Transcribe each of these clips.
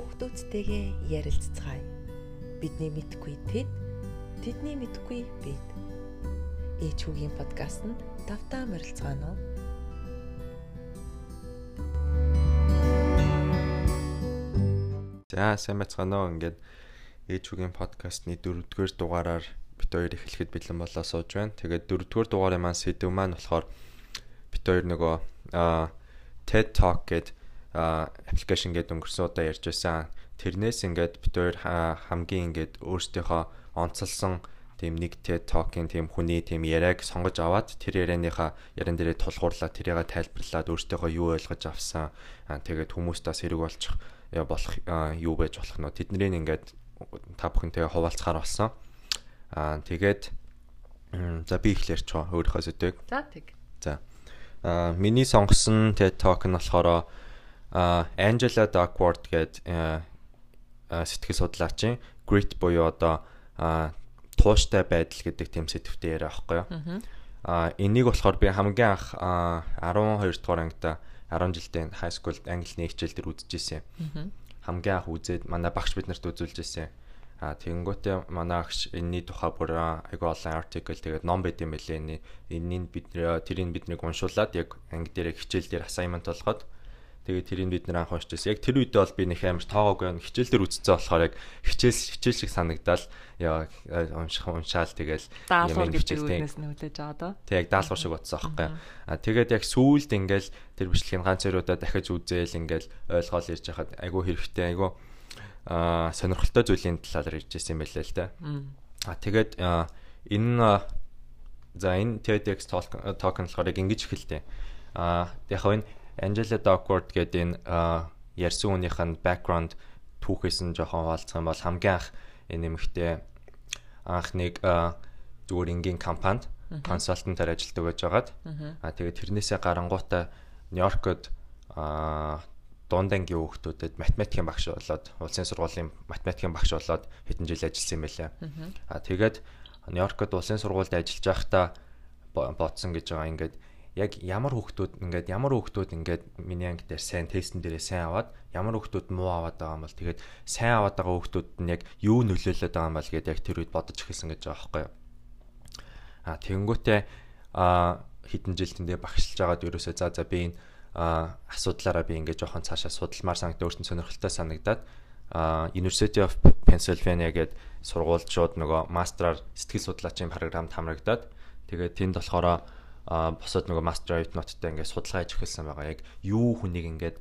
Хүүхдүүдтэйгээ ярилцгаая. Бидний мэдгүй тэд, тэдний мэдгүй бид. Ээч хүүгийн подкастт давтаа морилцгаано. За сайн байцгаана уу. Ингээд ээж хүүгийн подкастны 4-р дугаараар бит хоёр эхлэхэд бэлэн болоо сууж байна. Тэгээд 4-р дугаарын маань сэдв маань болохоор бит хоёр нөгөө TED Talk гэдэг аппликейшн гэдэг өнгөрсөн удаа ярьж байсан. Тэрнээс ингээд бид хоёр хамгийн ингээд өөрсдийнхөө онцлсон тийм нэг TED Talk-ийн тийм хүний тийм яриаг сонгож аваад тэр ярианыхаа яран дээрээ тулгуурлаад тэрийг тайлбарлаад өөртөөхөө юу ойлгож авсан. Тэгээд хүмүүстээс хэрэг болчих болох юу байж болох нь тэднийг ингээд та бүхэнтэйгээ хуваалцахаар болсон. Аа тэгээд за би ихлээрч байгаа өөрийнхөө сэдвийг. За тэг. За. Аа миний сонгосон TED Talk нь болохоор Angela Duckworth гээд сэтгэл судлаачийн grit буюу одоо тууштай байдал гэдэг тийм сэдвтэй яриа байхгүй юу. Аа энийг болохоор би хамгийн анх 12 дугаар ангида 10 жилдээ high school англи хичээл дээр үзчихсэн. Хамгийн анх үзээд манай багш биднэрт үзүүлж ирсэн. А тэгэнгүүтээ манай агш энэний тухай бүр айгүй олон артикл тэгээд ном байд юм байлээ. Энэний бид тэрийг биднийг уншуулад яг анги дээр хичээл дээр assignment болгоод Тэгээд тэрийг бид нэр анх уншижсэн. Яг тэр үедээ бол би нэг амар тоогоогүй хичээл дээр үзсэн болохоор яг хичээл хичээл шиг санагдал яа унших уншаал тэгэл юм хичээлтэй нөлөөж байгаа доо. Тэг яг даалгавар шиг бодсон аахгүй. А тэгээд яг сүүлд ингээл тэр бичлэгийн ганц хоёруудаа дахиж үзээл ингээл ойлгоол ирж хахад айгүй хэрэгтэй айгүй а сонирхолтой зүйлийн талаар ирж ирсэн юм байлаа л да. А тэгээд энэ за энэ TEDx talk нь болохоор яг ингэж эхэлтэй. А яг энэ Angela Duckworth гэдэг энэ ярьсан хүнийх нь background түүхээс нь жоохон хаалцах юм бол хамгийн анх энэ нэмэгтэй анх нэг зүгээр энгийн компанид консалтантаар ажилладаг байж байгаад. Аа тэгээд тэрнээсээ гарангуудаа Нью-Йоркод аа дуундангийн хүүхдүүдэд математикийн багш болоод улсын сургуулийн математикийн багш болоод хэдэн жил ажилласан юм байлаа. Аа тэгээд Нью-Йоркод улсын сургуульд ажиллаж байхдаа бодсон гэж байгаа. Ингээд яг ямар хүүхдүүд ингээд ямар хүүхдүүд ингээд миний анги дээр сайн тестэн дээрээ сайн аваад ямар хүүхдүүд муу аваад байгаа юм бол тэгээд сайн аваад байгаа хүүхдүүд нь яг юу нөлөөлөд байгаа юм бол гэдээ яг тэр үед бодож эхэлсэн гэж байгаа байхгүй юу. А тэгэнгүүтээ а хитэн жил тэндээ багшилж байгаад ерөөсөө за за би энэ асуудлаараа би ингээд жоохон цаашаа судалмаар санагдаад өөртөө сонирхолтой санагдаад University of Pennsylvania гээд сургуульд шууд нөгөө мастраар сэтгэл судлаачийн програмд хамрагдаад тэгээд тэнд болохоор босоод нөгөө master right note-тай ингээд судалгаа хийж эхэлсэн байгаа. Яг юу хүнийг ингээд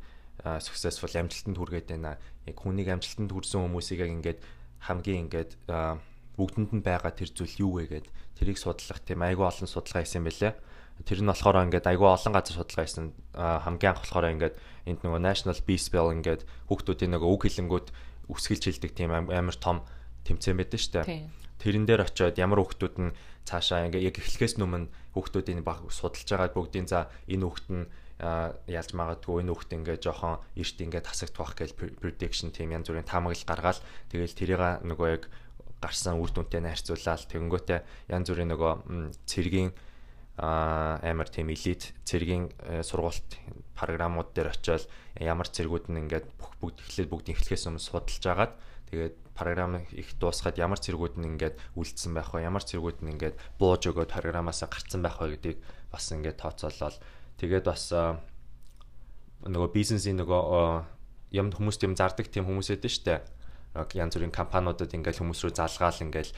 successful амжилтанд хүргээд байна. Яг хүнийг амжилтанд хүрсэн хүмүүсийг яг ингээд хамгийн ингээд бүгдэнд нь байгаа тэр зүйл юу вэ гэд тэрийг судлах тийм айгүй олон судалгаа хийсэн байлээ. Тэр нь болохоор ингээд айгүй олон газар судалгаа хийсэн. Хамгийн анх болохоор ингээд энд нөгөө National Peace Bell ингээд хүүхдүүдийн нөгөө үг хэлэнгүүд үсгэлж хэлдэг тийм амар том тэмцээн байдаг шүү дээ. Тэрэн дээр очиод ямар хүүхдүүд нь цаашаа ингээ яг эхлэхээс өмнө хүүхдүүдийн баг судалж байгаа бүгдийн за энэ хүүхд нь ялж магадгүй энэ хүүхд ингээ жоохон эрт ингээ тасагдах гэж prediction тийм янз бүрийн таамаглал гаргаал тэгэл тэрийг нөгөө яг гарсан үр дүнтэй найрцуулаад тэгэнгүүтээ янз бүрийн нөгөө цэргийн амар тийм элит цэргийн э, сургуульт програмууд дээр очиод ямар цэргүүд нь ингээд бүгд эхлээд бүгд эхлэхээс өмнө судалж агаад тэгээд програм их дуусгаад ямар зэргүүд нь ингээд үлдсэн байх вэ? Ямар зэргүүд нь ингээд бууж өгөөд програмаас гарцсан байх вэ гэдгийг бас ингээд тооцоолол. Тэгээд бас нөгөө бизнесийн нөгөө юм хүмүүст юм зардаг тийм хүмүүс эдэн штэ. Янз бүрийн компаниудад ингээд хүмүүс рүү залгаал ингээд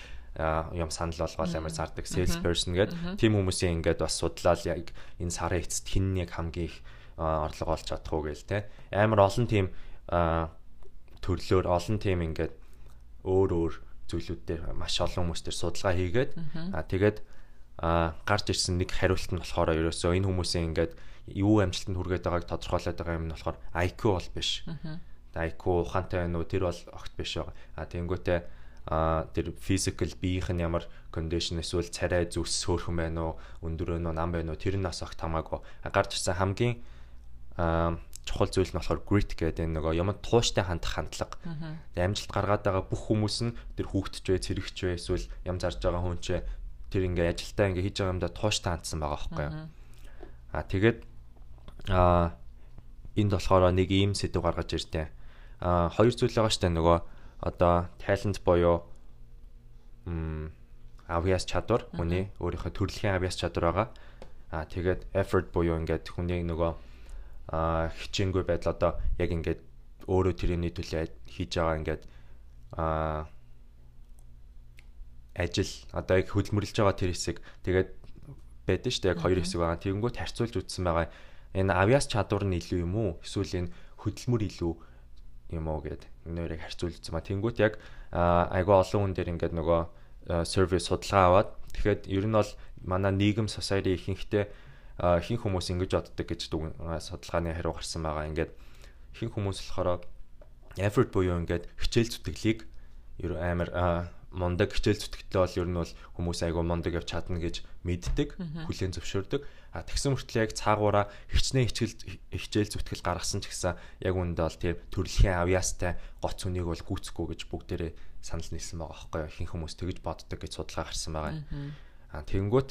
юм санал болгоол амар зардаг sales person гэдэг тийм хүмүүсийн ингээд бас судлаад яг энэ сарын эцэст хин нэг хамгийн их орлого олж чадах уу гээл те. Амар олон тийм төрлөөр олон тийм ингээд өөр өөр зүйлүүд дээр маш олон хүмүүс дээр судалгаа хийгээд аа тэгээд аа гарч ирсэн нэг хариулт нь болохоор ерөөсөө энэ хүмүүсийн ингээд юу амжилтанд хүргээд байгааг тодорхойлоод байгаа юм нь болохоор IQ бол биш. IQ ухаантай байна уу? Тэр бол огт биш байгаа. А тэгэнгүүтээ а тэр physical биеийнх нь ямар condition эсвэл царай зүс сөөрхөн байна уу? Өндөр байна уу? Нам байна уу? Тэр нь бас огт хамаагүй. Гарч ирсэн хамгийн чухал зүйл нь болохоор grit гэдэг энэ нөгөө юмд тууштай хандах хандлага. Тэгээ амжилт гаргаад байгаа бүх хүмүүс нь тэр хүүхдч вэ, цэрэгч вэ, эсвэл ям зарж байгаа хүн ч тэр ингээ ажилдаа ингээ хийж байгаа юмдаа тууштай хандсан байгаа байхгүй юу. Аа тэгээд аа энд болохоор нэг ийм сэдв гаргаж ирдээ. а хоёр зүйл байгаа штэ нөгөө одоо talent буюу м авьяас чадвар хүний өөрийнхөө төрөлхийн авьяас чадвар байгаа. А тэгээд effort буюу ингээд хүний нөгөө хичээнгүй байдал одоо яг ингээд өөрөө тэрний төлөө хийж байгаа ингээд а ажил одоо яг хөдөлмөрлөж байгаа тэр хэсэг тэгээд байдаг шүү дээ яг хоёр хэсэг байгаа. Тэгэнгүүт харьцуулж үзсэн байгаа. Энэ авьяас чадвар нь илүү юм уу? Эсвэл энэ хөдөлмөр илүү юм уу гэд нэрийг харьцуулж үзсэн ба. Тэнгүүт яг айгүй олон хүн дээр ингээд нөгөө сервис судалгаа аваад тэгэхэд ер нь бол манай нийгэм society ихэнхдээ хин хүмүүс ингэж боддог гэж судалгааны хариу гарсан байгаа. Ингээд хин хүмүүс болохоор effort буюу ингээд хичээл зүтгэлийг ер амар мундаг хичээл зүтгэлтэй бол ер нь бол хүмүүс айгүй мундаг явж чадна гэж мэддэг, хүлээн зөвшөөрдөг. А тэгсэн мөртлөө яг цаагаараа хичнээн хичээл хичээл зүтгэл гаргасан ч гэсэн яг үүндээ бол тийм төрөлхийн авьяастай гоц үнийг бол гүйцэхгүй гэж бүгдээрээ санал нийлсэн байгаа байхгүй юу? Хин хүмүүс тэгж боддог гэж судалгаа гарсан байгаа. А тэгэнгүүт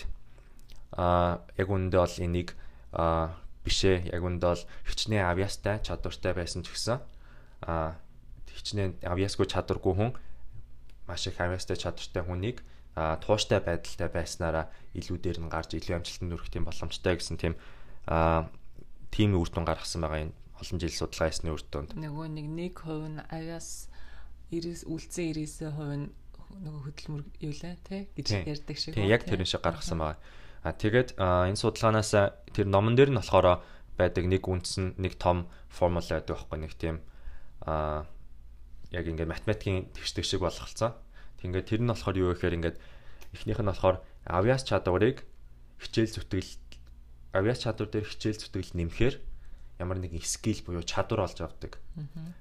а яг үүндээ бол энийг а бишээ яг үүндээ бол хичнээн авьяастай чадвартай байсан ч гэсэн а хичнээн авьяасгүй чадваргүй хүн маш их авьяастай чадвартай хүнийг а тууштай байдалтай байснараа илүү дээр нь гарч илүү амжилтанд хүрэх тийм боломжтой гэсэн тийм а тийм үр дүн гаргасан байгаа энэ олон жил судалгаа хийсний үр дүнд. Нөгөө нэг нэг хувь нь авьяас 90 үлдсэн 90-ийн хувь нь нөгөө хөдөлмөр юу лээ тий гэж ярьдаг шиг. Тийм яг тэр шиг гаргасан байгаа. А тэгээд энэ судалгаанаас тэр номон дээр нь болохоор байдаг нэг үндсэн нэг том формула байдаг байхгүй нэг тийм а яг ингээд математикийн тэгшдэг шиг болгоцсон. Тэгээд тэр нь болохоор юу гэхээр ингээд эхнийх нь болохоор авьяас чадварыг хичээл зүтгэл авьяас чадвар дээр хичээл зүтгэл нэмэхээр ямар нэгэн скил буюу чадвар олж авдаг.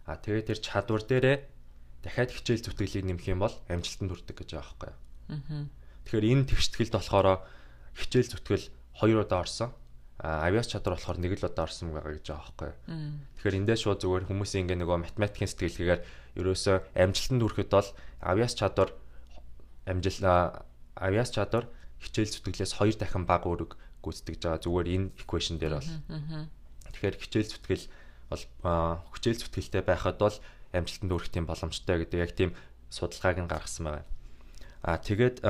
Аа тэгээд тэр чадвар дээрээ дахиад хичээл зүтгэлийг нэмэх юм бол амжилтанд хүрдэг гэж байгаа байхгүй. Тэгэхээр энэ тэгшгэлд болохоор хичээл зүтгэл хоёр удаа орсон. А авиас чадвар болохоор нэг л удаа орсон байгаа гэж байгаа байхгүй. Тэгэхээр эндээс шууд зүгээр хүмүүсийн ингээ нөгөө математикийн сэтгэлгээгээр ерөөсөө амжилтанд хүрэхэд бол авиас чадвар амжил авиас чадвар хичээл зүтгэлээс хоёр дахин бага үүрэг гүйцэтгэж байгаа зүгээр энэ equation дээр бол. Тэгэхээр хичээл зүтгэл бол хүчээл зүтгэлтэй байхад бол амжилтанд хүрэх тийм боломжтой гэдэг яг тийм судалгааг нь гаргасан байна. Аа тэгээд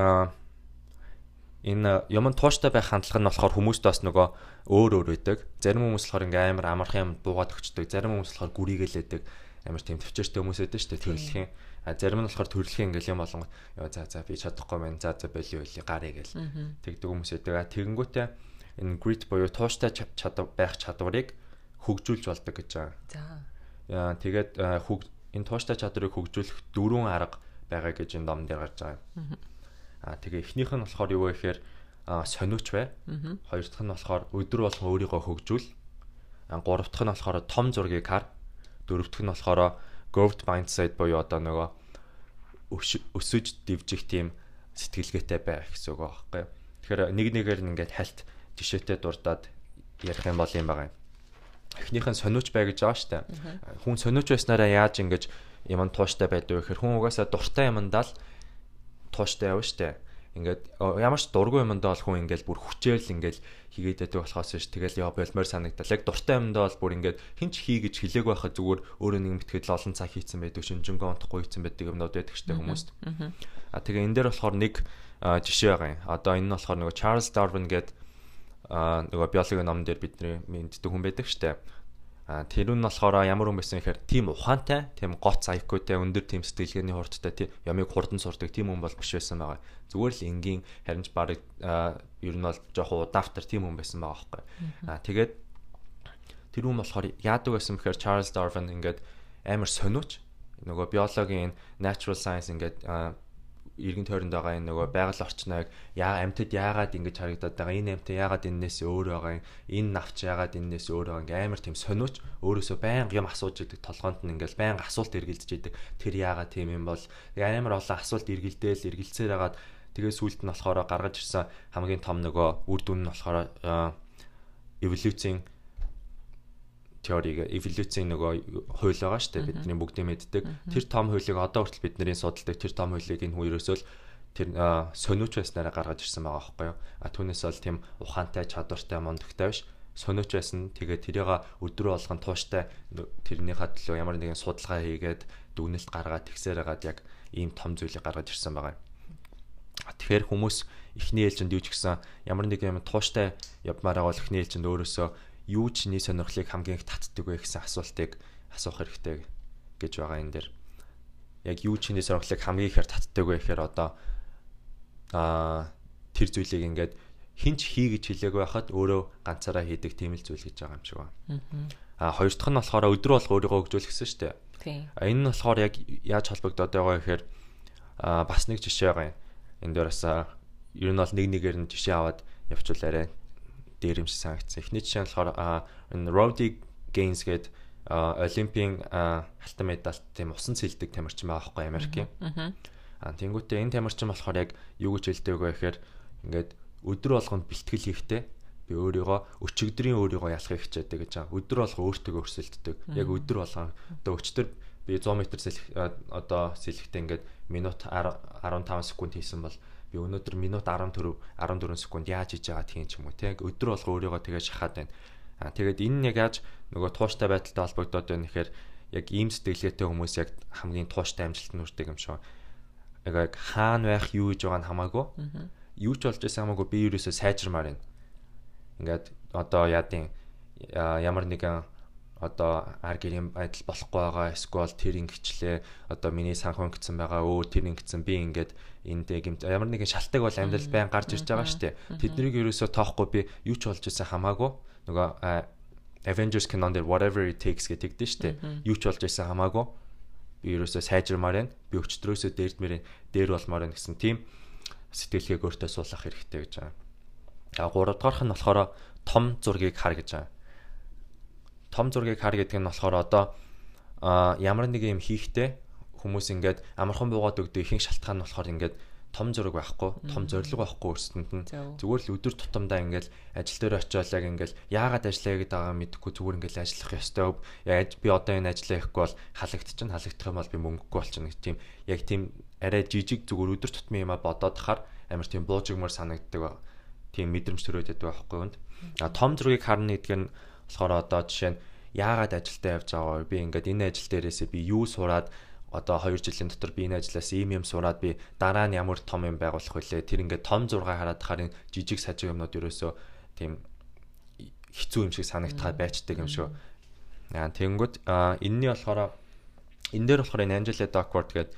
энэ юм тууштай байх хандлага нь болохоор хүмүүст бас нөгөө өөр өөр байдаг. Зарим хүмүүс болохоор ингээм амар амархан юм буугаад өгчдөг. Зарим хүмүүс болохоор гүрийгэлээдэг амар тийм төвчээртэй хүмүүс байдаг шүү дээ төрөлхийн. А зарим нь болохоор төрөлхийн ингээл юм болон ёо за за би чадахгүй байна. За за болио болио гарыг гэл тэгдэг хүмүүс байдаг. А тэгэнгүүтээ энэ grit буюу тууштай чадвар байх чадварыг хөгжүүлж болдог гэж байгаа. За. Тэгээд энэ тууштай чадварыг хөгжүүлэх дөрвөн арга байгаа гэж энэ ном дээр гарч байгаа. А тэгээ эхнийх нь болохоор юу вэ гэхээр сониуч бай. Хоёр дахь нь болохоор өдөр болгон өөрийгөө хөгжүүл. Гурав дахь нь болохоор том зургийг хар дөрөв дэх нь болохоор growth mindset буюу одоо нөгөө өсөж дэвжих тийм сэтгэлгээтэй байх гэсэн үг байхгүй. Тэгэхээр нэг нэгээр нь ингээд хальт жишээтэй дурдаад ярих юм бол юм байгаа юм. Эхнийх нь сониуч бай гэж байгаа штэ. Хүн сониуч байснараа яаж ингэж юм тууштай байдаг вэ гэхээр хүн угаасаа дуртай юмдаа л тууштай явна штэ ингээд ямар ч дургүй юмд бол хүн ингээд бүр хүчээр л ингээд хийгээд байдаг болохоос ш тэгэл яа болмоор санагдал. Яг дуртай юмд бол бүр ингээд хинч хий гэж хэлээг байхад зүгээр өөрөө нэг мэтгэл олон цаг хийцэн байдаг шинжэнгөө онтохгүй хийцэн байдаг юмнууд байдаг штэ хүмүүст. А тэгээ энэ дээр болохоор нэг жишээ байгаа юм. Одоо энэ нь болохоор нөгөө Charles Darwin гэдэг нөгөө биологийн номон дээр бидний мэддэг хүн байдаг штэ. А тэр нь болохоор ямар хүн байсан гэхээр тийм ухаантай, тийм гоц IQ-тэй, өндөр тийм сэтгэлгээний хурдтай, тийм ямыг хурдан сурдаг тийм хүн бол биш байсан байгаа. Зүгээр л энгийн харин ч баг ер нь бол жоохон удаавтар тийм хүн байсан байгаа байхгүй. А тэгээд тэр хүн болохоор яадаг байсан бэхээр Charles Darwin ингээд амар сониуч нөгөө биологийн natural science ингээд иргэн тойронд байгаа энэ нөгөө байгаль орчныг яа амьтад яагаад ингэж харагдаад байгаа энэ амьтад яагаад энэс өөр байгаа энэ навч яагаад энэс өөр байгаа амар тийм сониуч өөрөөсөө байнга юм асууж идэг толгоонд нь ингээл байнга асуулт эргэлдэж идэг. Тэр яагаад тийм юм бол амар олон асуулт эргэлдээл эргэлцээр хагаад тэгээ сүулт нь болохоор гаргаж ирсэн хамгийн том нөгөө үр дүн нь болохоор эволюцийн теориг эволюцийн нөгөө хууль байгаа шүү дээ бидний бүгдийн мэддэг. Тэр том хуулийг одоо хүртэл бидний судалдаг тэр том хуулийг энэ хүн ерөөсөө л тэр сониуч байснараа гаргаж ирсэн байгаа байхгүй юу. А түүнээс бол тийм ухаантай чадвартай мондогтай биш сониуч байсан. Тэгээд тэрийг өдрөө болгон тууштай тэрнийхээ төлөө ямар нэгэн судалгаа хийгээд дүгнэлт гаргаад тэгсээр хагаад яг ийм том зүйлийг гаргаж ирсэн байгаа. Тэгэхээр хүмүүс эхний ээлжинд юу ч гэсэн ямар нэг юм тууштай явмаар байгаа бол эхний ээлжинд өөрөөсөө юу чиний сонирхлыг хамгийн их татдаг вэ гэсэн асуултыг асуух хэрэгтэй гэж байгаа энэ дэр. Яг юу чиний сонирхлыг хамгийн ихээр татдаг вэ гэхээр одоо аа тэр зүйлийг ингээд хинч хий гэж хэлээгүй байхад өөрөө ганцаараа хийдэг тийм л зүйл гэж байгаа юм шиг байна. Аа хоёр дахь нь болохоор өдрө болго өөрийгөө хөгжүүлэх гэсэн шүү дээ. Тийм. Энэ нь болохоор яг яаж холбогдоод байгаа гэхээр аа бас нэг жишээ байгаа юм. Энд дээр бас ер нь бол нэг нэгээр нь жишээ аваад явуулаарай. Дээр юм шиг санагдсан. Эхний жишээ нь болохоор энэ Rowdy Gaines гээд Олимпийн алтан медальт тийм усан цэлдэг тамирчин байгаа байхгүй Америкийн. Аа тэнгуүтээ энэ тамирчин болохоор яг юу гэж хэлдэг вэ гэхээр ингээд өдөр болгонд бэлтгэл хийхдээ би өөрийгөө өчигдрийн өөрийгөө ялахыг хичээдэг гэж байгаа. Өдөр болго өөртөө өрсөлддөг. Яг өдөр болгоо одоо өчтөр би 100 м сэлэх одоо сэлэхдээ ингээд минут 15 секунд хийсэн бол би өнөөдөр минут 14 14 секунд яаж хийж байгаа тийм ч юм уу тийм өдөр болго өөрийгөө тэгээ шахаад байна. Аа тэгээд энэ яг яаж нөгөө тууштай байдалтай холбогдоод байна гэхээр яг ийм сэтгэлгээтэй хүмүүс яг хамгийн тууштай амжилт нүрдэг юм шиг. Яг хаана байх юу гэж байгаа нь хамаагүй. Юу ч болж байсан хамаагүй би ерөөсөө сайжрамаар байна. Ингээд одоо яадын ямар нэгэн одоо аргэрийн байдал болохгүй байгаа эсвэл тэр ингэчлээ одоо миний санхүү ингэсэн байгаа өө тэр ингэсэн би ингээд эндээ гэмт ямар нэгэн шалтгаан бол амьдрал байн гарч ирж байгаа шүү дээ тэднийг ерөөсөө тоохгүй би юу ч болж ирсэн хамаагүй. Нөгөө Avengers canon дээр whatever it takes гэдэг дээ шүү дээ юу ч болж ирсэн хамаагүй. Би ерөөсөө сайжрамаар байна. Би өчтөрөөсөө дээрдмээр дээр болмоор байна гэсэн тийм сэтгэлгээг өөртөө суулгах хэрэгтэй гэж байгаа. А гурав дахь нь болохоор том зургийг хар гэж байгаа том зургийг хар гэдэг нь болохоор одоо ямар нэг юм хийхдээ хүмүүс ингээд амархан буугаад өгдөг ихэнх шалтгаан нь болохоор ингээд том зураг байхгүй том зориг байхгүй өөрсөнд нь. Зүгээр л өдөр тутамдаа ингээл ажил дээр очиод яг ингээл яагаад ажиллая гэдэг байгаа мэдэхгүй зүгээр ингээл ажиллах ёстой яг би одоо энэ ажиллаа ихгүй бол халагдчихна халагдах юм бол би мөнгөгүй болчихно гэх тийм яг тийм арай жижиг зүгээр өдөр тутмын юм а бодоод хахаар амар тийм буужигмар санагддаг тийм мэдрэмж төрөөд байдаг байхгүй юунд а том зургийг харна гэдэг нь болохоор одоо жишээ нь яагаад ажилдаа явж байгаа вэ? Би ингээд энэ ажил дээрээсээ би юу сураад одоо 2 жилийн дотор би энэ ажлаас ийм юм сураад би дараа нь ямар том юм байгуулах вүлээ. Тэр ингээд том зураг хараад хахаар жижиг сажиг юмнууд ерөөсөө тийм хэцүү юм шиг санагдахаа байцдаг юм шүү. Аа тэгэнгүүт энэний болохоор энэ дээр болохоор энэ Angela Duckworth гэдэг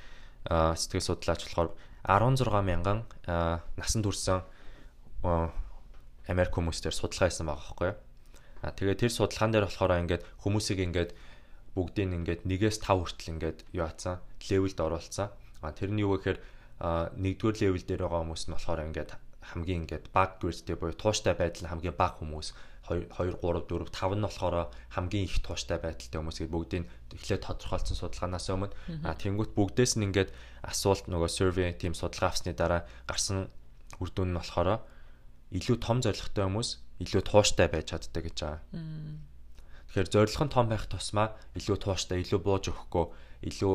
сэтгэл судлаач болохоор 16 мянган насанд хүрсэн Америк хүмүүстээр судалгаа хийсэн байгаа байхгүй юу? А тэгээ тэр судалгаан дээр болохоор ингээд хүмүүсийг ингээд бүгдийг ингээд 1-ээс 5 хүртэл ингээд юу атсан левелд оруулсан. А тэрний юу гэхээр нэгдүгээр левел дээр байгаа хүмүүс нь болохоор ингээд хамгийн ингээд баг гэрдтэй буюу тууштай байдал нь хамгийн бага хүмүүс. 2 2 3 4 5 нь болохоор хамгийн их тууштай байдалтай хүмүүс гээд бүгдийг эхлээд тодорхойлсон судалгаанаас өмнө. А тэнгуут бүгдээс нь ингээд асуулт нөгөө survey team судалгаа авсны дараа гарсан үр дүн нь болохоор илүү том зорилготой хүмүүс илүү тууштай байж чаддаг гэж байгаа. Тэгэхээр зорилго нь том байх тусмаа илүү тууштай, илүү бууж өгөхгүй, илүү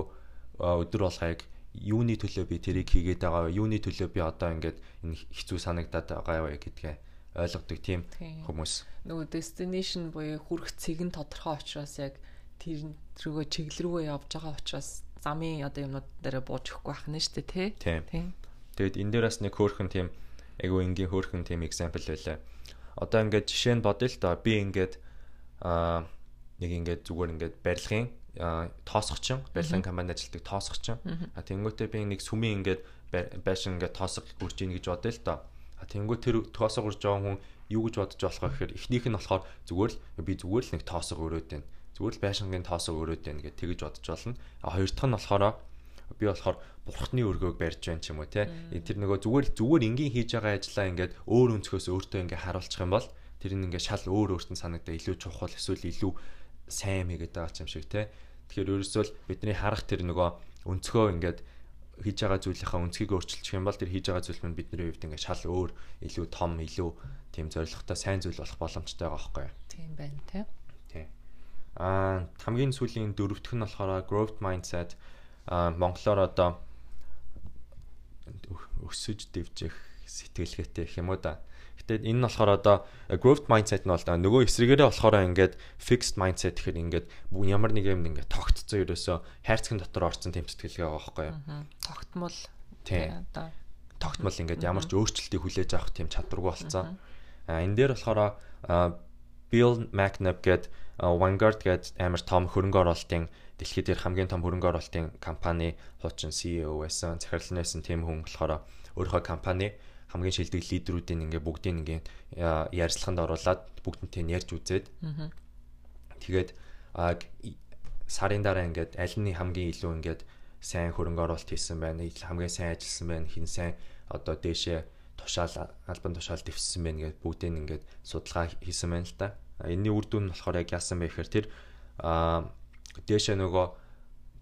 өдөр болгоёг юуны төлөө би тэрийг хийгээд байгаа вэ? Юуны төлөө би одоо ингээд энэ хэцүү санагдаад байгаа вэ гэдгээ ойлгодог тийм хүмүүс. Нөгөө destination буюу хүрэх цэг нь тодорхой учраас яг тэр рүүгээ чиглэл рүү явж байгаа учраас замын одоо юмнууд дээр бууж өгөхгүй байх нь шүү дээ тий. Тийм. Тэгэд энэ дээр бас нэг хөөрхөн тийм айгу энгийн хөөрхөн тийм example байлаа одоо ингээд жишээ нь бодъё л доо. Би ингээд аа нэг ингээд зүгээр ингээд барилгын тоосгочин барилгын компанид ажилладаг тоосгочин. А тэнгуүтээ би нэг сүмийн ингээд байшин ингээд тоосго үрж ийн гэж бодъё л доо. А тэнгуү тэр тоосго үрж байгаа хүн юу гэж бодож болох вэ гэхээр эхнийх нь болохоор зүгээр л би зүгээр л нэг тоосго өрөөд байна. Зүгээр л байшингийн тоосго өрөөд байна гэж тэгэж бодож болно. А хоёр дахь нь болохоор би болохоор бурхны өргөөг барьж байна ч юм уу те? Тэр нөгөө зүгээр зүгээр энгийн хийж байгаа ажиллаа ингээд өөр өнцгөөс өөртөө ингээд харуулчих юм бол тэр нь ингээд шал өөр өөртөө санагдаа илүү чухал эсвэл илүү сайн мэйгээд байгаа юм шиг те? Тэгэхээр ерөөсөө л бидний харах тэр нөгөө өнцгөө ингээд хийж байгаа зүйлийнхаа өнцгийг өөрчилчих юм бол тэр хийж байгаа зүйл нь бидний хувьд ингээд шал өөр илүү том илүү тийм зоригтой сайн зүйл болох боломжтой байгаа байхгүй юу? Тийм байна те? Тий. Аа хамгийн сүүлийн дөрөвдөх нь болохоор growth mindset. А монголоор одоо өсөж дэвжих сэтгэлгээтэй гэх юм уу да. Гэтэ энэ нь болохоор одоо growth mindset нь бол нөгөө эсрэгээрээ болохоор ингээд fixed mindset гэхээр ингээд ямар нэг юм ингээд тогтцсон ерөөсөө хайрцагын дотор орсон тэмцэтгэлгээ байгаа байхгүй юу. Тогтмол тий одоо тогтмол ингээд ямар ч өөрчлөлтийг хүлээж авах тийм чадваргүй болсон. А энэ дээр болохоор Bill McNabb гээд Vanguard гээд амар том хөрөнгө оруулалтын дэлхийд дээр хамгийн том хөрөнгө оруулалтын компани хуучин CEO байсан. Захирлын байсан тийм хүн болохоор өөрийнхөө компани хамгийн шилдэг лидерүүдийн ингээ бүгдийг ингээ ярьцлаганд оруулаад бүгднтэй ярьж үзээд тэгээд сарын дараа ингээд аль нь хамгийн илүү ингээд сайн хөрөнгө оруулалт хийсэн байна хамгийн сайн ажилласан байна хин сайн одоо дээшээ тушаал албан тушаал дэвссэн байна гэдээ бүгдийг ингээд судалгаа хийсэн байна л да. Энийний үр дүн нь болохоор яг яасан бэ гэхээр тэр аа дээшээ нөгөө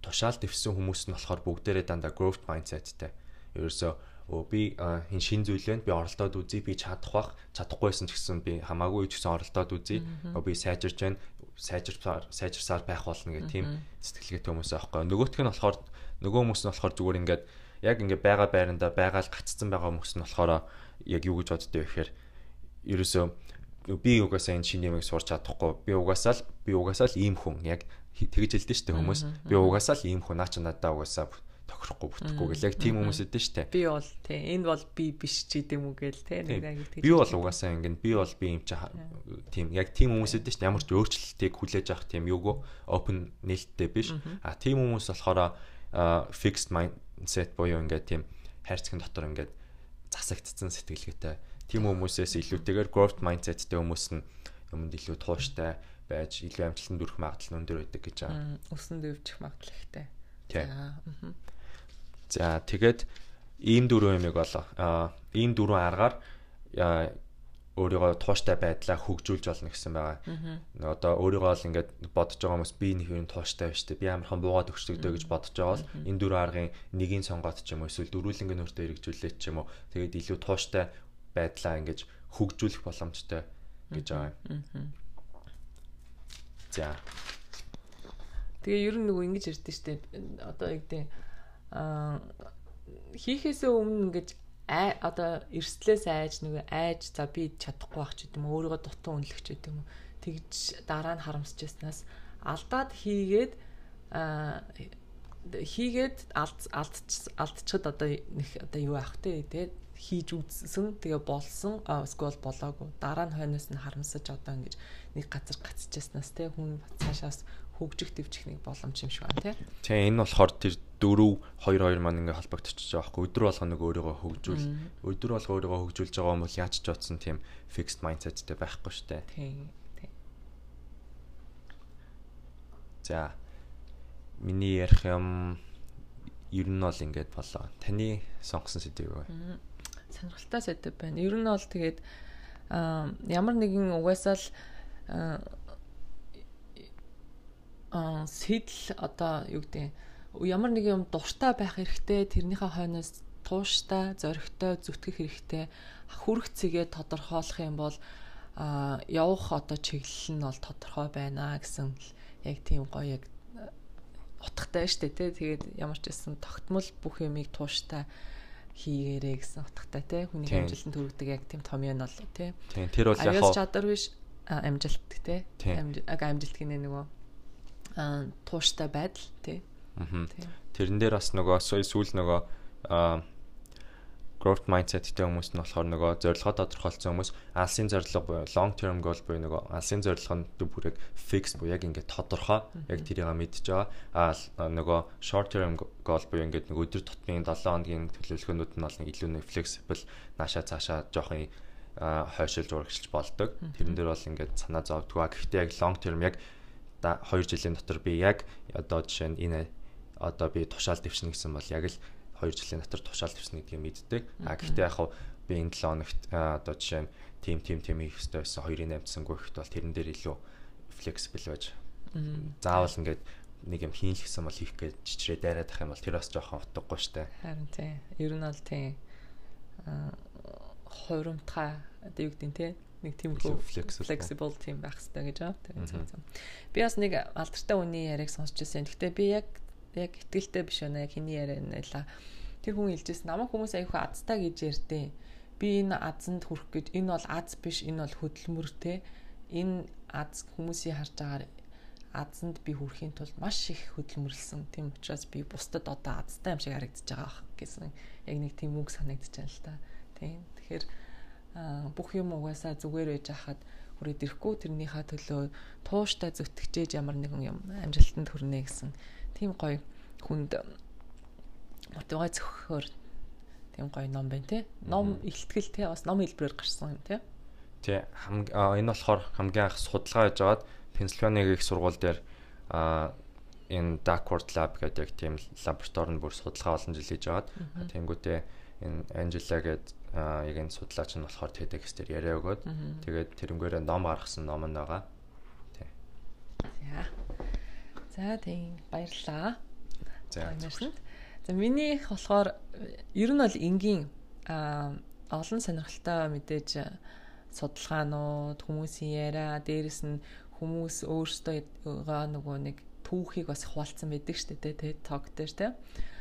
тушаал дэвсэн хүмүүс нь болохоор бүгдээрээ дандаа growth mindsetтэй. Ерөөсөө өө би энэ шин зүйлэнд би оролдоод үзье би чадах бах чадахгүйсэн ч гэсэн би хамаагүй ч гэсэн оролдоод үзье. Би сайжирч байна сайжирсаар сайжирсаар байх болно гэх тийм сэтгэлгээтэй хүмүүс аахгүй. Нөгөөх нь болохоор нөгөө хүмүүс нь болохоор зүгээр ингээд яг ингээд байгаа байранда байгаа л гаццсан байгаа хүмүүс нь болохоор яг юу гэж боддөө вэ гэхээр ерөөсөө би угаасаа энэ шинэ юмыг сурч чадахгүй. Би угаасаа л би угаасаа л ийм хүн яг тэгж хэлдэж штэ хүмүүс. Би угаасаа л ийм хүн наа чи надаа угаасаа тохирохгүй бүтэхгүй гэл яг тийм хүмүүс эдэн штэ. Би бол тий энэ бол би биш ч гэдэм үү гээл тий нэг би бол угаасаа ингэн би бол би юм чи тийм яг тийм хүмүүс эдэн штэ. Ямар ч өөрчлөлтийг хүлээж авах тийм юугүй open нээлттэй биш. А тийм хүмүүс болохоор fixed mindset буюу ингээд тийм хайрцагын дотор ингээд засагдсан сэтгэлгээтэй тийм хүмүүсээс илүүтэйгээр growth mindsetтэй хүмүүс нь юмд илүү тууштай байж илүү амжилтанд хүрэх магадлал нь өндөр байдаг гэж байгаа. Өсөн дэвжих магадлал ихтэй. За. За тэгээд ийм дөрвөн юмыг болоо. Аа ийм дөрвөн аргаар өөрийгөө тууштай байдлаа хөгжүүлж болно гэсэн байгаа. Одоо өөрийгөө л ингээд бодож байгаа хүмүүс би нэг юм тууштай байж тээ. Би амархан буугаад өгчдөг гэж бодож байгаа бол энэ дөрвөн аргын нэгийг сонгоод ч юм уу эсвэл дөрвөлнгийн өөртөө хэрэгжүүлээд ч юм уу. Тэгээд илүү тууштай байдлаа ингэж хөгжүүлэх боломжтой гэж байгаа юм. За. Тэгээ ер нь нөгөө ингэж ярьдэн штэ одоо яг тийм аа хийхээсээ өмнө ингэж ай одоо эрслээс айж нөгөө айж за би чадахгүй байх ч гэдэг юм өөрийгөө дутуу үнэлэх ч гэдэг юм тэгж дараа нь харамсаж яснаас алдаад хийгээд аа хийгээд алд алдчихад одоо нэг одоо юу авах те тэгээд хийж үзсэн тэгээ болсон эсвэл болоогүй дараа нь хойноос нь харамсаж одоо ингэж нэг газар гацчихснаас те хүн цаашаас хөгжих дэвчих нэг боломж юм шиг байна те. Тэгээ энэ болохоор тэр 4 2 2 маань ингээ холбогдчихж байгаа байхгүй өдөр болго нэг өөрийгөө хөгжүүл өдөр болго өөрийгөө хөгжүүлж байгаа юм бол яаж ч утсан тийм fixed mindsetтэй байхгүй штэ. Тийм. За миний ярих юм ер нь бол ингээд болоо. Таны сонгосон сэдв юу вэ? Сонирхолтой сэдв байна. Ер нь бол тэгээд ямар нэгэн угаасаа л аа сэтэл одоо юу гэдэг ямар нэг юм дуртай байх хэрэгтэй тэрнийхээ хойноос тууштай зоригтой зүтгэх хэрэгтэй хүрх цэгээ тодорхойлох юм бол а явах одоо чиглэл нь бол тодорхой байна гэсэн яг тийм гоё яг утгатай штэ тий тэгээд ямар ч байсан тогтмол бүх юмыг тууштай хийгээрэй гэсэн утгатай тий хүний амжилтанд хүргэдэг яг тийм том юм бол тий. Тийм тэр бол яг хаа чадвар биш амжилт тий. Амжилт гинэ нөгөө тууштай байдал тий. Аа. Тэрэн дээр бас нөгөө сүүл нөгөө growth mindsetтэй хүмүүс нь болохоор нөгөө зорилгоо тодорхойлсон хүмүүс алсын зорилго буюу long term goal буюу нөгөө алсын зорилго нь бүрэг fix буюу яг ингээд тодорхой яг тэрийг мэдж байгаа. А нөгөө short term goal буюу ингээд нөгөө өдөр тутмын 7 хоногийн төлөвлөгөөнүүд нь бол илүү нэг flexible наашаа цаашаа жоохон хойшилж урагшилж болдог. Тэрэн дээр бол ингээд санаа зовдгоо. Гэхдээ яг long term яг 2 жилийн дотор би яг одоо жишээ нь энэ одоо би тушаал дэвшнэ гэсэн бол яг л 2 жилийн дотор тушаал тавьсан гэдгийг мэддэг. А гэхдээ яг би энэ 7 хоногт одоо жишээ нь тим тим тим хийх хэрэгтэй байсан 2-ын 8-сангүй ихт бол тэрэн дээр илүү флексибл байж заавал ингээд нэг юм хийн л гэсэн бол хийх гэж чичрээ дайраад ах юм бол тэр бас жоохон утгагүй штэ. Харин тийм. Ер нь бол тийм хуримтгай одоо юу гэдэг те нэг тийм flexible team байх хэрэгтэй гэж байгаа. Би бас нэг алдартай үний яриаг сонсч байсан. Гэхдээ би яг яг ихтгэлтэй биш байна яг хэний яриа нэлаа тэр хүн хэлжсэн намайг хүмүүс аягүй азтай гэж ярьдээ би энэ азанд хүрэх гэж энэ бол аз биш энэ бол хөдөлмөр те энэ аз хүмүүсийн харж байгаа азанд би хүрэхийн тулд маш их хөдөлмөрлсөн. Тийм учраас би бусдад одоо азтай юм шиг харагдаж байгаа гэсэн яг нэг тийм үг санагдаж байна л та. Тийм. Тэгэхээр бүх юм угаасаа зүгээр байж хахад хүрээд ирэхгүй тэрнийхээ төлөө тууштай зүтгэжээж ямар нэгэн юм амжилтанд хүрнэ гэсэн тийм гоё хүнд мотивац өгөхөөр тийм гоё ном байна те. Ном ихтгэл те бас ном хэлбэрээр гарсан юм те. Тий. Энэ болохоор хамгийн анх судалгаа хийж аваад Пенсильваниагийн их сургууль дээр а энэ Duckworth Lab гэдэг тийм лабораторид бүр судалгаа олон жил хийж аваад тэнгуүтээ энэ Angela гээд яг энэ судлаач нь болохоор TEDx дээр яриа өгөөд тэгээд тэрнгээрээ ном гаргасан ном нь байгаа. Тий. За тийм баярлаа. За. За минийх болохоор ер нь бол энгийн олон сонирхолтой мэдээж судалгаанууд хүмүүсийн яриа дээрэс нь хүмүүс өөрсдөө нөгөө нэг түүхийг бас хуваалцсан байдаг шүү дээ тэ ток дээр тэ.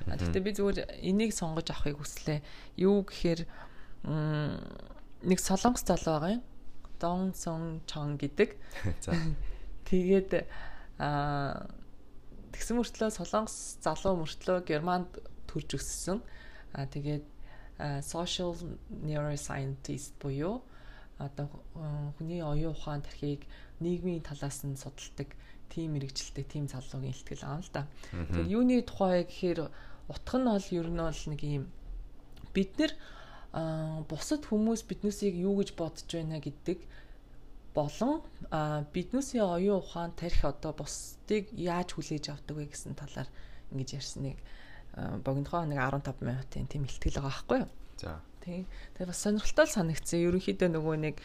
А тэгтээ би зүгээр энийг сонгож авахыг хүслээ. Юу гэхээр нэг солонгос залуу байгаа юм. Дон Сон Чон гэдэг. За. Тэгээд а тэгсэн мөртлөө солонгос залуу мөртлөө германд төрж өссөн. А тэгээд social neuroscientist буюу одоо хүний оюун ухаан тархийг нийгмийн талаас нь судалдаг тийм мэрэгчлээ тийм залуугийн ихтгэл аав л да. Тэгэхээр юуны тухай гэхээр утга нь бол ер нь бол нэг юм бид нэр бусад хүмүүс биднээсийг юу гэж бодож байна гэдэг болон биднээсийн оюун ухаан тарих одоо бусдыг яаж хүлээж авдаг вэ гэсэн талаар ингэж ярьсан нэг богинохоо нэг 15 минутын тийм ихтгэл байгаа байхгүй юу? За. Тийм. Тэгээ бас сонирхолтой санагдсан. Ерөнхийдөө нөгөө нэг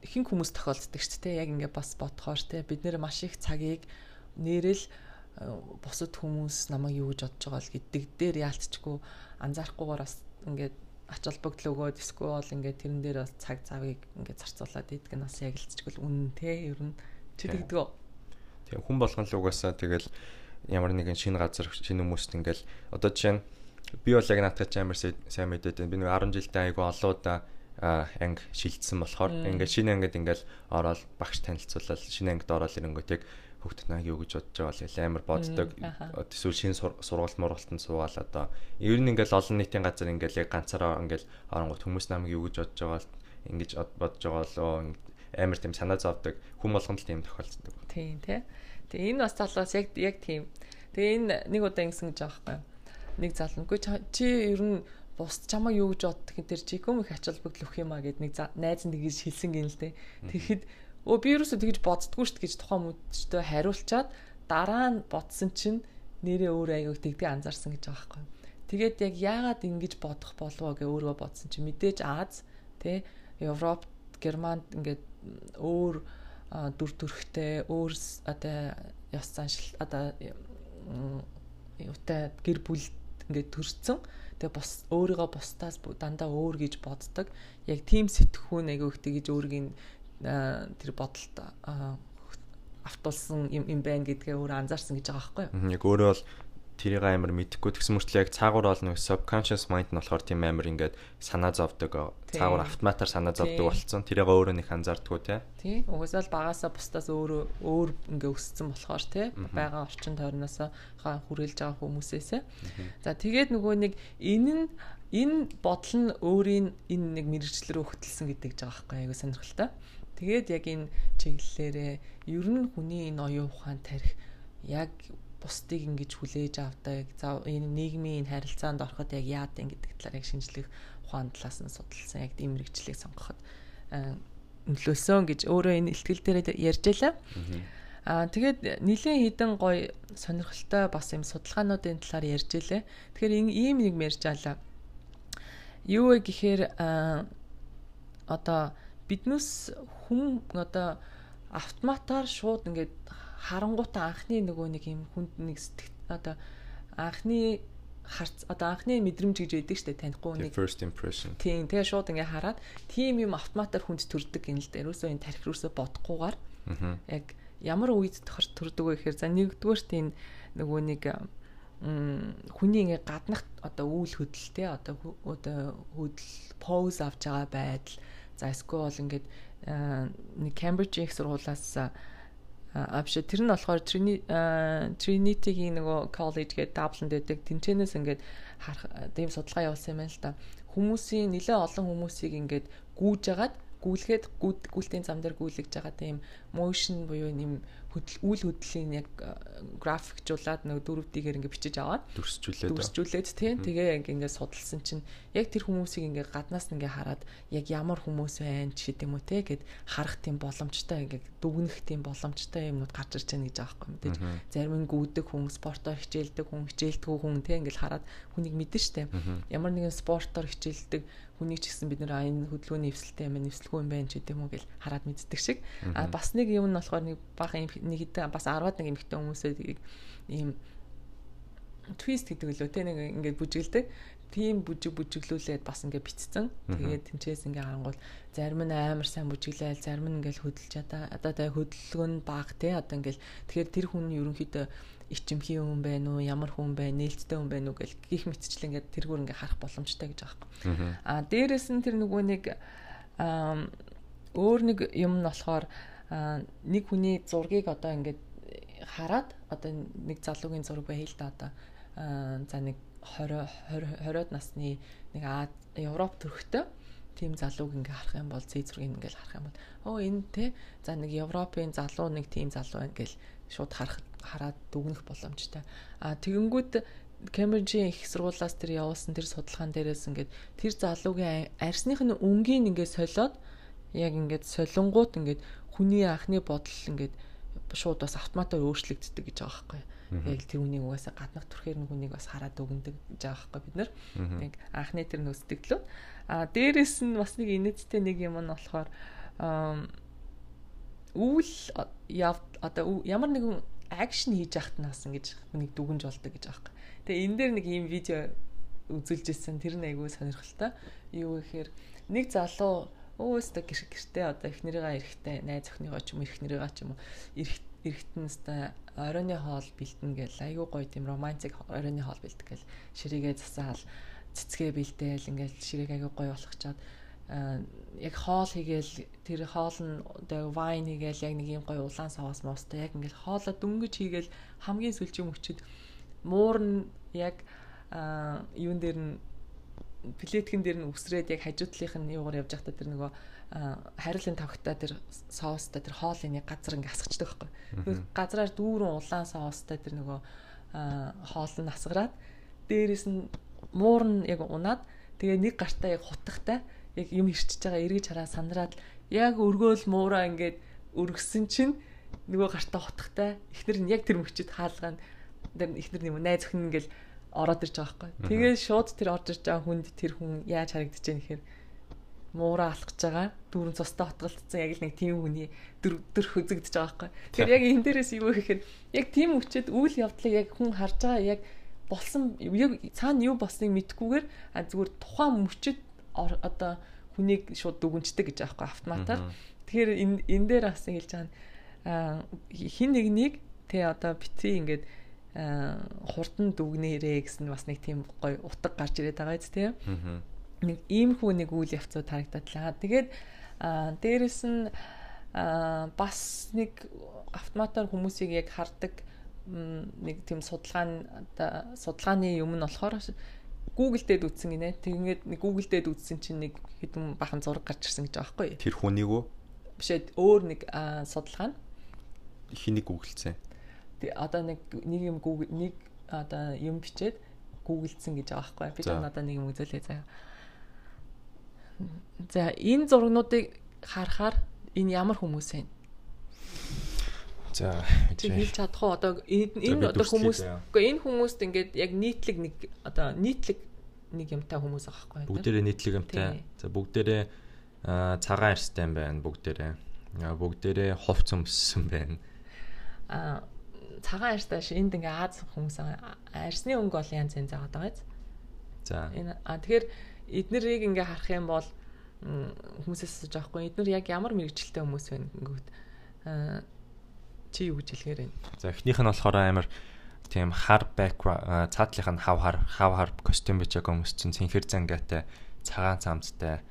ихэнх хүмүүс тохиолддог шүү дээ. Яг ингээ бас бодхоор те бид нэр маш их цагийг нэрэл бусад хүмүүс намайг юу гэж бодож байгаа л гэдэг дээр яалтчгүй анзаарахгүйгээр бас ингээд ач холбогдол өгөөд эсвэл ингээд тэрэн дээр бас цаг завыг ингээд зарцуулаад идэх нь бас яг л чигэл үнэн те ер нь чи тэгдэг үү? Тэгээ хүн болгон л угаасаа тэгэл ямар нэгэн шинэ газар шинэ хүмүүст ингээл одоо жишээ нь би бол яг наадах амар сайн мэдээд байна. Би нэг 10 жилдээ айгу олоодаа анги шилжсэн болохоор ингээд шинэ ангид ингээд ороод багш танилцуулаад шинэ ангид ороод ирэнгүүт яг хүүхдэд наа юу гэж бодож байгаа л амар боддог. Эсвэл шинэ сургалт мургалтанд суугаал одоо ер нь ингээд олон нийтийн газар ингээд яг ганцаараа ингээд оронгот хүмүүс намайг юу гэж бодож байгаа л ингэж бодож байгаа лөө амар тийм санаа зовдөг хүм болгонд л тийм тохиолддог. Тийм тий. Тэгээ энэ бас талаас яг яг тийм. Тэгээ энэ нэг удаа ингэсэн гэж байгаа байхгүй нэг залнаггүй чи ер нь бус чамаа юу гэж боддог энэ төр чиком их ач холбогдол өгөх юм а гэд нэг найз нь тэгж хэлсэн гин л дээ. Тэгэхэд өө би юусоо тэгж боддггүй шүү дээ гэж тухайн мөдчтөө хариулчаад дараа нь бодсон чинь нэрээ өөр аяг тэгдэг анзаарсан гэж байгаа байхгүй. Тэгээд яг яагаад ингэж бодох болов гэ өөрөө бодсон чинь мэдээж Аз тэ Европ Германд ингээд өөр дүр төрхтэй өөр одоо ёс заншил одоо юутай гэр бүл ингээд төрсөн. Тэгээ бос өөрийгөө бусдаас дандаа өөр гэж боддог. Яг тийм сэтгхүүн айгүйх тэгж өөрийн тэр бодолд автуулсан юм юм байна гэдгээ өөрөө анзаарсан гэж байгаа байхгүй юу? Яг өөрөө бол тэрийг амар мэдэхгүй. Тэгсэн мөртлөө яг цаагуур бол нэг subconscious mind нь болохоор тийм амар ингээд санаа зовдөг цаагуур автоматар санаа зовдөг болцсон тэрийг өөрөө нэг анзаардггүй те тий. Угсаал багасаа бусдаас өөр өөр ингээ өссөн болохоор те байгаа орчин тойрноосоо хүрээлж байгаа хүмүүсээсээ. За тэгээд нөгөө нэг энэ нь энэ бодол нь өөрийн энэ нэг мэрэгчлэл рүү хөтлсөн гэдэг жбайгаа байхгүй айгу сонирхолтой тэгээд яг энэ чиглэлээрээ ер нь хүний энэ оюун ухаан тарих яг бусдыг ингэж хүлээж авдаг за энэ нийгмийн харилцаанд ороход яг яад юм гэдэг талаар яг шинжлэх ухаан талаас нь судалсан яг тийм мэрэгчлийг сонгоход нөлөөсөн гэж өөрөө энэ ихтгэл дээр ярьж байлаа. Аа тэгээд нэлийн хідэн гой сонирхолтой бас юм судалгаануудын талаар ярьж илээ. Тэгэхээр ийм нэг ярьж алаа. Юу вэ гэхээр одоо биднээс хүм одоо автоматар шууд ингээд харангуйтаа анхны нөгөө нэг юм хүнд нэг сэтгэл одоо анхны харц одоо анхны мэдрэмж гэж байдаг штэ танихгүй нэг first impression. Тийм тэгээ шууд ингээ хараад тийм юм автоматар хүнд төрдөг юм л да. Ерөөсөө энэ тарих рүүсөө бодохгүйгээр яг ямар үед төрдөг вэ гэхээр за нэгдүгээрт энэ нөгөө нэг хүний ингээ гаднах одоо үйл хөдлөлтэй одоо одоо хөдөл поз авч байгаа байдал за эсвэл ингээд нэг Cambridge их сургуулаас а биш тэр нь болохоор Trinity-гийн нөгөө college гэдэг Dublin дэдэг тэнцэнээс ингээд харах тийм судалгаа явуулсан юм байна л да. Хүмүүсийн нэлээ олон хүмүүсийг ингээд гүүж агаад гүйлгээд гүйлтийн зам дээр гүйлгэж байгаа тийм motion буюу нэм хөдөл үйл хөдлөлийн яг графикжуулаад нэг дөрөвдийгээр ингээ бичиж аваад дүрсжүүлээд дүрсжүүлээд тийм тэгээ ингээ судалсан чинь яг тэр хүмүүсийг ингээ гаднаас ингээ хараад яг ямар хүмүүс байна ч гэдэм үү те гэд харах тийм боломжтой ингээ дүгнэх тийм боломжтой юмнууд гарч ирж байгаа гэж байгаа байхгүй мэдээж зарим нь гүйдэг хүн спортоор хичээлдэг хүн хичээлдэггүй хүн те ингээл хараад хүнийг мэдэн штэ. Ямар нэгэн спортоор хичээлдэг хүнийг ч гэсэн бид нэр энэ хөдөлгөөний эвсэлтэй юм эвсэлгүй юм байна ч гэдэг юм уу гэж хараад мэддэг шиг. А бас нэг юм нь болохоор нэг бага нэг хэдэн бас 10-аад нэг эмэгтэй хүмүүсээ ийм твист гэдэг лөө тэ нэг ингээд бүжиглдэг. Тийм бүжиг бүжиглүүлээд бас ингээ битцсэн. Тэгээд тэнчээс ингээ харангуул зарим нь амар сайн бүжиглээл, зарим нь ингээл хөдөлж одоо одоо тэ хөдөлгөөн нь баг те. Одоо ингээл тэгэхээр тэр хүн ерөнхийдөө ичимхий хүн байна уу, ямар хүн байна, нээлттэй хүн байна уу гэл гих мэтчил ингээд тэргүүр ингээ харах боломжтой гэж байгаа юм. Аа дээрэс нь тэр нөгөө нэг өөр нэг юм нь болохоор нэг хүний зургийг одоо ингээд хараад одоо нэг залуугийн зураг байл та одоо за нэг 20 20 20-од насны нэг Европ төрхтэй тийм залууг ингээ харах юм бол зээ зургийг ингээл харах юм бол оо энэ те за нэг Европын залуу нэг тийм залуу байна гэл шууд харах хараад дүгнэх боломжтой. А тэгэнгүүт Кембриджийн их сургуулиас тэр явуулсан тэр судалгаан дээрээс ингээд тэр залуугийн арсных нь өнгийн ингээд солиод яг ингээд солонгууд ингээд хүний анхны бодол ингээд шууд бас автоматар өөрчлөгддөг гэж байгаа байхгүй. Яг тэр үнийг угаасаа гаднах төрхээр нэг үнийг бас хараад өгөндөг гэж байгаа байхгүй бид нар. Яг анхны тэр нөөцдөглөө. А дээрэс нь бас нэг инээдтэй нэг юм нь болохоор үйл одоо ямар нэгэн акшн хийж яхад нас ингэж нэг дүгнж болдог гэж байгаа юм. Тэгээ энэ дээр нэг ийм видео үзүүлж ирсэн тэр нь айгүй сонирхолтой. Юу гэхээр нэг залуу өөстө гэр гэртээ одоо их нэрийгаа эрэхтэй найз охиныгоо ч юм нэрийгаа ч юм уу эрэх эрэхтэнстэй оройны хоол бэлтэн гэл айгүй гоё тийм романтик оройны хоол бэлтэг гэл ширээгээ засаал цэцгээ бэлдээл ингээл ширээг айгүй гоё болгочоод яг хоол хийгээл тэр хоол нь вайн хийгээл яг нэг юм гоё улаан саваас моостой яг ингээл хоолоо дөнгөж хийгээл хамгийн сүүлчийн мөчөд муур нь яг юун дээр нь плеткэн дээр нь үсрээд яг хажуудлынх нь юугаар явж байхдаа тэр нөгөө хариулын тавхтаа тэр соостой тэр хоолын нэг газар ингээ асгачдаг байхгүй. Газраар дүүрэн улаан соостой тэр нөгөө хоол нь асгараад дээрээс нь муур нь яг унаад тэгээ нэг гартаа яг хутахтай яг юм ирчиж байгаа эргэж хараа сандраад яг өргөөл муураа ингээд өргөсөн чинь нөгөө гартаа хутахтай ихнэр нь яг тэр мөчөд хаалгаа тэр ихнэр юм найз өхн ингээл ороод ирж байгаа байхгүй. Тэгээ шууд тэр орж ирж байгаа хүнд тэр хүн яаж харагдаж байна гэхээр муураа алхаж байгаа дүүрэн цустай хотголцсон яг л нэг тийм хүний дөр дөр хөзөгдөж байгаа байхгүй. Тэр яг энэ дээрээс юу гэхээр яг тийм өчөд үйл явдлыг яг хүн харж байгаа яг болсон яг цаана юу болсныг мэдгүйгээр зүгээр тухайн мөчөд одоо хүнийг шууд дүгнждэг гэж аахгүй автоматар. Тэгэхээр энэ энэ дээр бас хэлж байгаа хин нэгнийг тэ одоо бити ингээд хурдан дүгнээрээ гэсэн бас нэг тийм гоё утга гарч ирээд байгаа биз тээ. Нэг иймхүү нэг үйл явцууд харагдадлаа. Тэгээд дээрэс нь бас нэг автоматар хүмүүсийг яг хардаг нэг тийм судалгаа судалгааны юм нь болохоор Google дээд үтсэн гинэ. Тэгээд нэг Google дээд үтсэн чинь нэг хэдэн бахан зураг гарч ирсэн гэж байгаа байхгүй юу? Тэр хүнийг үү? Биш ээ өөр нэг судалгаа нь хэнийг гуглцсан? Одоо нэг нэг юм нэг одоо юм бичээд гуглдсан гэж байгаа байхгүй. Юу? Би одоо нэг юм үзүүлээ. Заяа. За энэ зургнуудыг харахаар энэ ямар хүмүүс вэ? За хэлж чадах уу? Одоо энэ одоо хүмүүс үгүй энэ хүмүүст ингээд яг нийтлэг нэг одоо нийтлэг нэг юмтай хүмүүс байгаа байхгүй бүгдээрээ нийтлэг юмтай. За бүгдээрээ цагаан арьстай юм байна бүгдээрээ. Бүгдээрээ хувц өмссөн байна. А цагаан арьстай энд ингээ Аз хүмүүс арьсны өнгө бол янз янз байгаа даа за энэ а тэгэхээр эднэрийг ингээ харах юм бол хүмүүсээс асууж байгаа хгүй эднэр яг ямар мэрэгчлээ хүмүүс вэ гингүүт чи юу гэж хэлэхээр байна? За эхнийх нь болохоор амар тийм хар background цаатлынх нь хав хар хав хар костюм бич байгаа хүмүүс чинь цэнхэр зангаатай цагаан цамцтай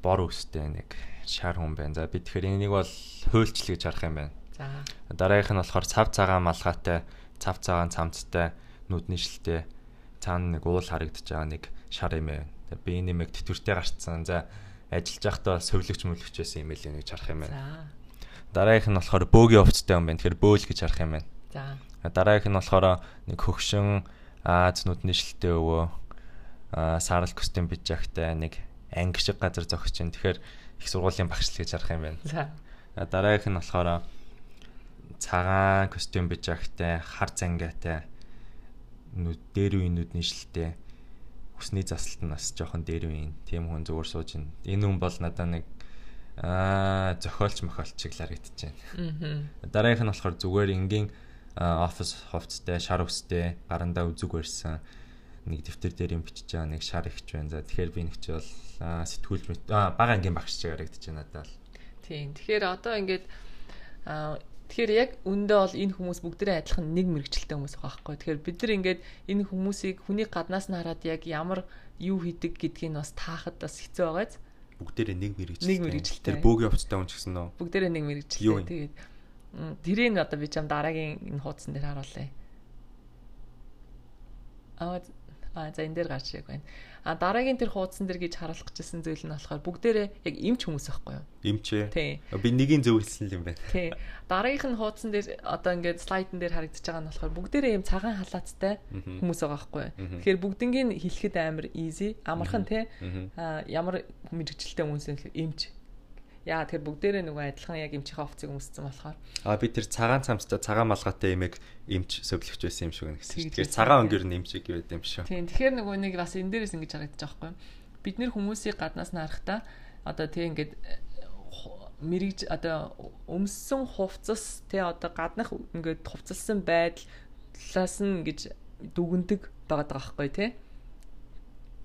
бор үстэй нэг шар хүн байна. За би тэгэхээр энийг бол хуульчлал гэж харах юм байна. За. Дараагийнх нь болохоор цав цагаан малгайтай, цав цагаан цамцтай, нүдний шилтэй цаана нэг уул харагдаж байгаа нэг шар юм байна. Би нэмэг тэтвэртэй гарцсан. За ажиллаж байхдаа сувлэгч мөлөгч байсан юм ээ гэж харах юм байна. За. Дараагийнх нь болохоор бөөгийн овцтой юм байна. Тэгэхээр бөөл гэж харах юм байна. За. Дараагийнх нь болохоор нэг хөгшин Аз нүдний шилтэй өвөө саарл костюм бичагтай нэг анги шиг газар зогсож чинь тэгэхээр их сургуулийн багш л гэж харах юм байна. За. Дараагийнх нь болохоор цагаан костюм бичагтай хар зангаатай нүд дээр үе нүдний шилтэй хүсний засалт нь бас жоохон дээр үе. Тийм хүн зүгээр сууж байна. Энэ хүн бол надад нэг аа зохиолч мохиолч шиг л харагдчихэв. Аа. Дараагийнх нь болохоор зүгээр энгийн офис хувцтай, шар өстэй, гарандаа үзэг барьсан нэг дэвтэр дээр юм бичиж байгаа нэг шар ихч байна. За тэгэхээр би нэг чи бол сэтгүүлч мэт бага ангийн багш шиг харагдаж байна надад л. Тийм. Тэгэхээр одоо ингээд аа тэгэхээр яг үндэ бол энэ хүмүүс бүгдээ адилхан нэг мэрэгчлээ хүмүүс байгаа байхгүй. Тэгэхээр бид нар ингээд энэ хүмүүсийг хүний гаднаас нь хараад яг ямар юу хийдэг гэдгийг бас таахад бас хэцүү байгааз. Бүгдээрээ нэг мэрэгчлээ. Нэг мэрэгчлээ. Тэр бөөгийн хувцтай хүн ч гэсэн нөө. Бүгдээрээ нэг мэрэгчлээ. Тэгээд тэрийг одоо би чам дараагийн энэ хуудсан дээр харуулъя. Аа за энэ дээр гарч ирэх байна. А дараагийн тэр хуудсан дээр гэж харуулах гэжсэн зүйл нь болохоор бүгдээрээ яг эмч хүмүүс байхгүй юу? Эмч ээ. Тий. Би нэгийн зөвлөсөн юм байна. Тий. Дараагийнх нь хуудсан дээр одоо ингээд слайдн дээр харагдаж байгаа нь болохоор бүгдээрээ юм цагаан халаацтай хүмүүс байгаа байхгүй юу? Тэгэхээр бүгднийг хэлэхэд амар easy, амархан тий. А ямар мэрэгчлээ хүмүүс юм эмч Яа тэгэхээр бүгдээрээ нөгөө адилхан яг эмчийнхээ офцыг өмссөн болохоор. Аа би тэр цагаан цамцтай цагаан малгайтай эмэг эмч сөвлөгч байсан юм шиг нэг гэсэн. Тэгэхээр цагаан өнгөр нь эмчиг гэдэг юм шүү. Тийм. Тэгэхээр нөгөө нэг бас энэ дээрээс ингэж харагдаж байгаа байхгүй. Бид нэр хүмүүсийг гаднаас нь харахтаа одоо тийм ингээд мэрэгж одоо өмссөн хувцас тий одоо гаднах ингээд хувцалсан байдлаас нь ингэж дүгндэг байгаа байхгүй тий.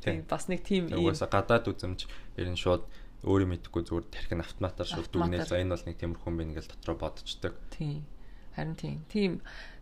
Тийм бас нэг тийм ийм угаасаа гадаад үзэмж ер нь шууд өөрөө мэдхгүй зүгээр тархин автоматар шууд дүгнээ. За энэ бол нэг тиймэрхүү юм байна гэж дотроо бодчихдаг. Тийм. Харин тийм. Тийм.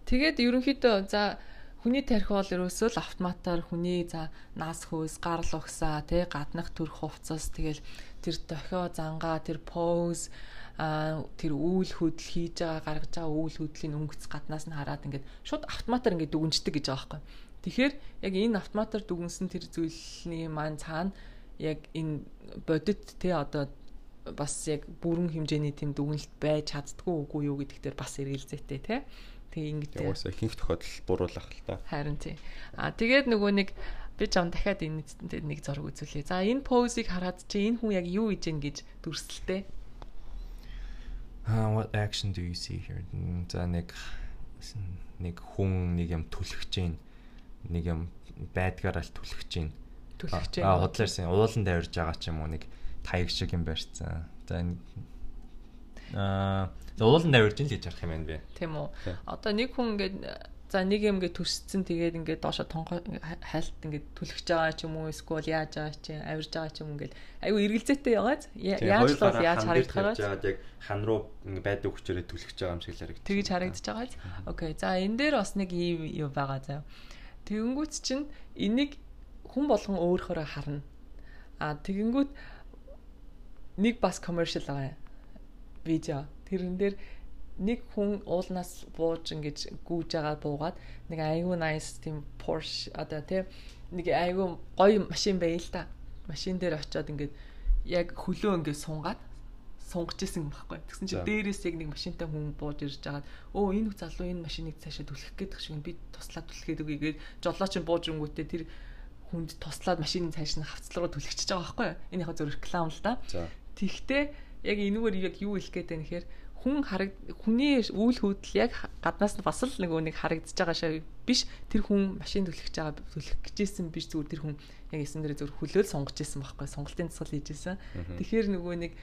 Тэгээд ерөнхийдөө за хүний тархи бол ерөөсөө л автоматар хүний за нас хөөс, гарал угсаа, тэ гаднах төрх хувцас тэгэл тэр дохио зангаа, тэр поз а тэр үйл хөдөл хийж байгаа гаргаж байгаа үйл хөдлийн өнгөц гаднаас нь хараад ингээд шууд автоматар ингээд дүгнждэг гэж байгаа байхгүй. Тэгэхээр яг энэ автоматар дүгнсэн тэр зүйлний маань цаана яг энэ бодит те одоо бас яг бүрэн хэмжээний тэм дүгнэлт байж чаддгүй үгүй юу гэдэгт дээр бас эргэлзээтэй те. Тэгээ ингэдэг. Угаасаа ихэнх тохиолдолд буруулах л та. Харин тий. А тэгээд нөгөө нэг би жам дахиад энэ нэг зураг үзүүлье. За энэ позыг хараад чи энэ хүн яг юу хийж гэн гэж дүрсэлтэй. Ah what action do you see here? За нэг нэг хүн нэг юм түлхэж гин нэг юм байдгаараа л түлхэж гин байна. Аа худлаарсан уулан давирж байгаа ч юм уу нэг таяг шиг юм барьцсан. За энэ аа уулан давирж ин л гэж харах юм байна би. Тийм үү. Одоо нэг хүн ингээд за нэг юм ингээд төсцсөн тэгээд ингээд доошо тонгоо хайлт ингээд түлхэж байгаа ч юм уу эсвэл яаж байгаа ч авирж байгаа ч юм ингээд айгүй эргэлзээтэй яагаад яаж бол яаж харагдах байгаа яг хан руу ингээд байдаг хүчээрээ түлхэж байгаа юм шиг л харагдаж. Тэгж харагдаж байгаа. Окей. За энэ дээр бас нэг юм юу байгаа заа. Тэгэнгүүт чинь энийг хүн болгон өөрөөрөө харна. А тэгэнгүүт нэг бас commercial байгаа видео. Тэрэн дээр нэг хүн уулнаас бууж ингэж гүүж байгаа буугаад нэг айгүй nice тийм Porsche одоо тий нэг айгүй гоё машин байл та. Машин дээр очиод ингээд яг хөлөө ингээд сунгаад сунгаж исэн байхгүй. Тэгсэн чинь дээрээс яг нэг машинтай хүн бууж ирж байгаад өө энэ залуу энэ машиныг цаашаа түлхэх гээд байгаа шиг би туслаад түлхээд үгүй гээд жолоо чинь бууж ирэнгүүтээ тэр хүнд туслаад машины цааш нь хавцлага түлхчихэж байгаа байхгүй юу? Энэ яг зөв реклам л да. Тэгтээ яг энэгээр яг юу хэлэх гээд байна гэхээр хүн хараг хүний үйл хөдлөл яг гаднаас нь бас л нэг нэг харагдаж байгаа шээ биш тэр хүн машин түлхэж байгаа түлхэх гэжсэн биш зүгээр тэр хүн яг эсэн дээр зөв хөлөөл сунгаж исэн байхгүй сонголтын тасгал хийжсэн. Тэгэхээр нөгөө нэг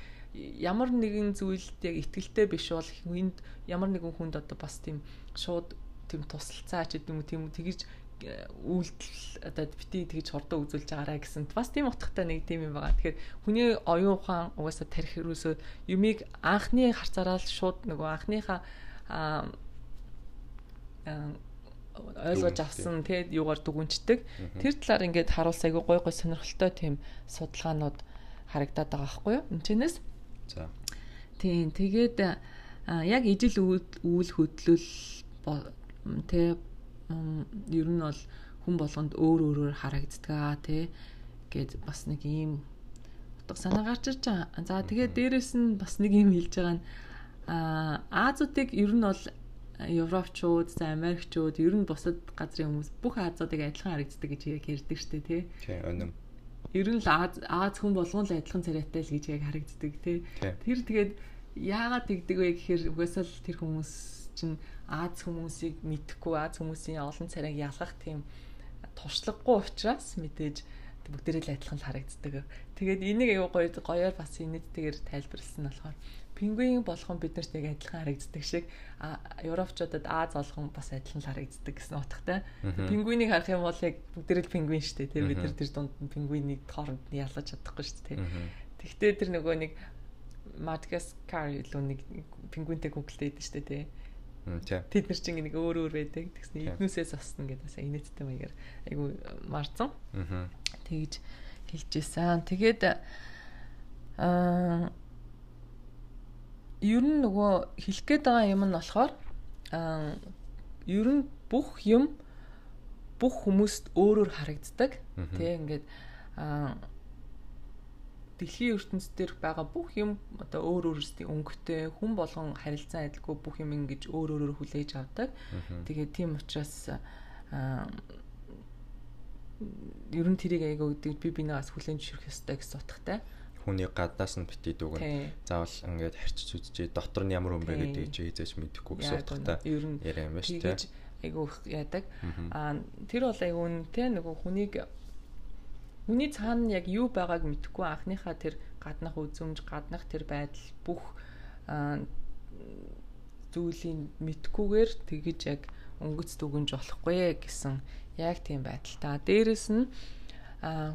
ямар нэгэн зүйлд яг ихтгэлтэй биш бол хүнд ямар нэгэн хүнд одоо бас тийм шууд тийм тусалцаа ч гэдэг юм уу тийм тэгж үйлдэл одоо бити тэгж хордоо үзүүлж байгаараа гэсэн бас тийм утгатай нэг тийм юм байгаа. Тэгэхээр хүний оюун ухаан угаасаа тарих хэрэгсөө юмыг анхны харцаараа л шууд нөгөө анхныхаа ойлгож авсан тий юугаар дүгүнчдэг. Тэр талаар ингээд харуулсаа айгүй гой гой сонирхолтой тийм судалгаанууд харагдаад байгаа байхгүй юу? Энд За. Тийм тэгээд яг ижил үйл хөдлөл тий ер нь бол хүн болгонд өөр өөрөөр харагддаг тий гэд бас нэг ийм утга санаа гарч ирж байгаа. За тэгээд дээрэс нь бас нэг юм хэлж байгаа нь а Азиудыг ер нь бол Европчууд, за Америкчууд ер нь бусад газрын хүмүүс бүх Азиудыг адилхан харагддаг гэж яг ярьдаг штэ тий. Тий, өнөм. Ер нь л Аз хүн болгон л адилхан царайтай л гэж яг харагддаг тий. Тэр тэгээд яагаад тэгдэг вэ гэхээр угаасаа л тэр хүмүүс чинь Аз хүмүүсийг мэдхгүй Аз хүмүүсийн олон царайг ялгах тийм туршлагагүй учраас мэдээж бүгдээрээ л адилхан харагддаг. Тэгээд энийг аюу гоё гоёор бас инээдтэйгээр тайлбарласан болохоор пингвин болгон биднэрт яг адилхан харагддаг шиг европчуудад Аз болгон бас адилхан харагддаг гэсэн утгатай. Пингвинийг харах юм бол яг бүгд л пингвин шүү дээ. Тэр бид нар тэр дунд нь пингвинийг хооронд нь ялгаж чадахгүй шүү дээ. Тэгвэл тэр нөгөө нэг Мадагаскар илүү нэг пингвинтэй гуглдээд шүү дээ. Тэд нар чинь нэг өөр өөр байдаг. Тэгснэ эднүсээс оссно гэдэг бас инээдтэй маягаар айгу марцсан. Тэгж хэлжсэн. Тэгээд аа ер нь нөгөө хэлэх гээд байгаа юм нь болохоор аа ер нь бүх юм бүх хүмүүст өөрөөр харагддаг. Тэ ингээд аа дэлхийн ертөнцийн дээр байгаа бүх юм одоо өөр өөрсдийн өнгөтэй хүн болгон харилцан адилгүй бүх юм ингэж өөр өөрөөр хүлээж авдаг. Тэгээд тийм учраас аа ер нь тэрийг айгаа гэдэг би бинаас хүлэн зөвшөөрөх ёстой гэсэн утгатай. Хүний гаднаас нь бити дүгэн заавал ингээд харьцаж үзчихээ дотор нь ямар хүн бэ гэдэг чи хизээч мэдэхгүй гэсэн утгатай яриа юм ба шүү дээ. Айгу яадаг. Аа тэр бол айгу те нөгөө хүнийг хүний цаана яг юу байгааг мэдэхгүй анхныхаа тэр гаднах үзүмж, гаднах тэр байдал бүх зүйлийг мэдхгүйгээр тэгэж яг өнгөц дүгнж болохгүй гэсэн яг тийм байдалтай. Дээрэс нь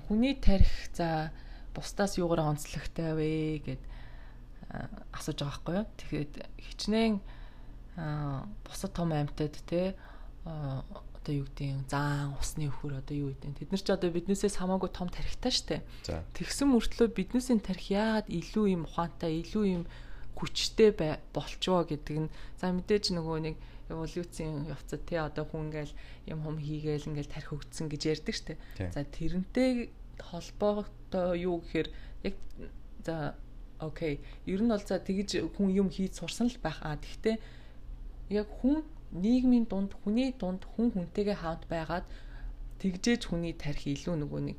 хүний тарих за бусдаас юугаар онцлогтой вэ гэд асууж байгаа байхгүй юу. Тэгэхээр хичнээн бусад том аймтад те одоо юу гэдэг заан усны өхөр одоо юу гэдэг тэд нар ч одоо биднээсээс хамаагүй том тархитай штэ тэгсэн мөртлөө биднээсийн тархи яагаад илүү юм ухаантай илүү юм хүчтэй болчвоо гэдэг нь. За мэдээж нөгөө нэг эволюцийн явцад те одоо хүн ингээл юм хум хийгээл ингээл тархи хөгдсөн гэж ярьдаг штэ за тэрнтэй холбоотой юу гэхээр яг за окей. Ер нь бол за тэгж хүн юм хийж сурсан л байх. А тэгтээ яг хүн нийгмийн дунд хүний дунд хүн хүнтэйгээ хавд байгаад тэгжээж хүний тарих илүү нөгөө нэг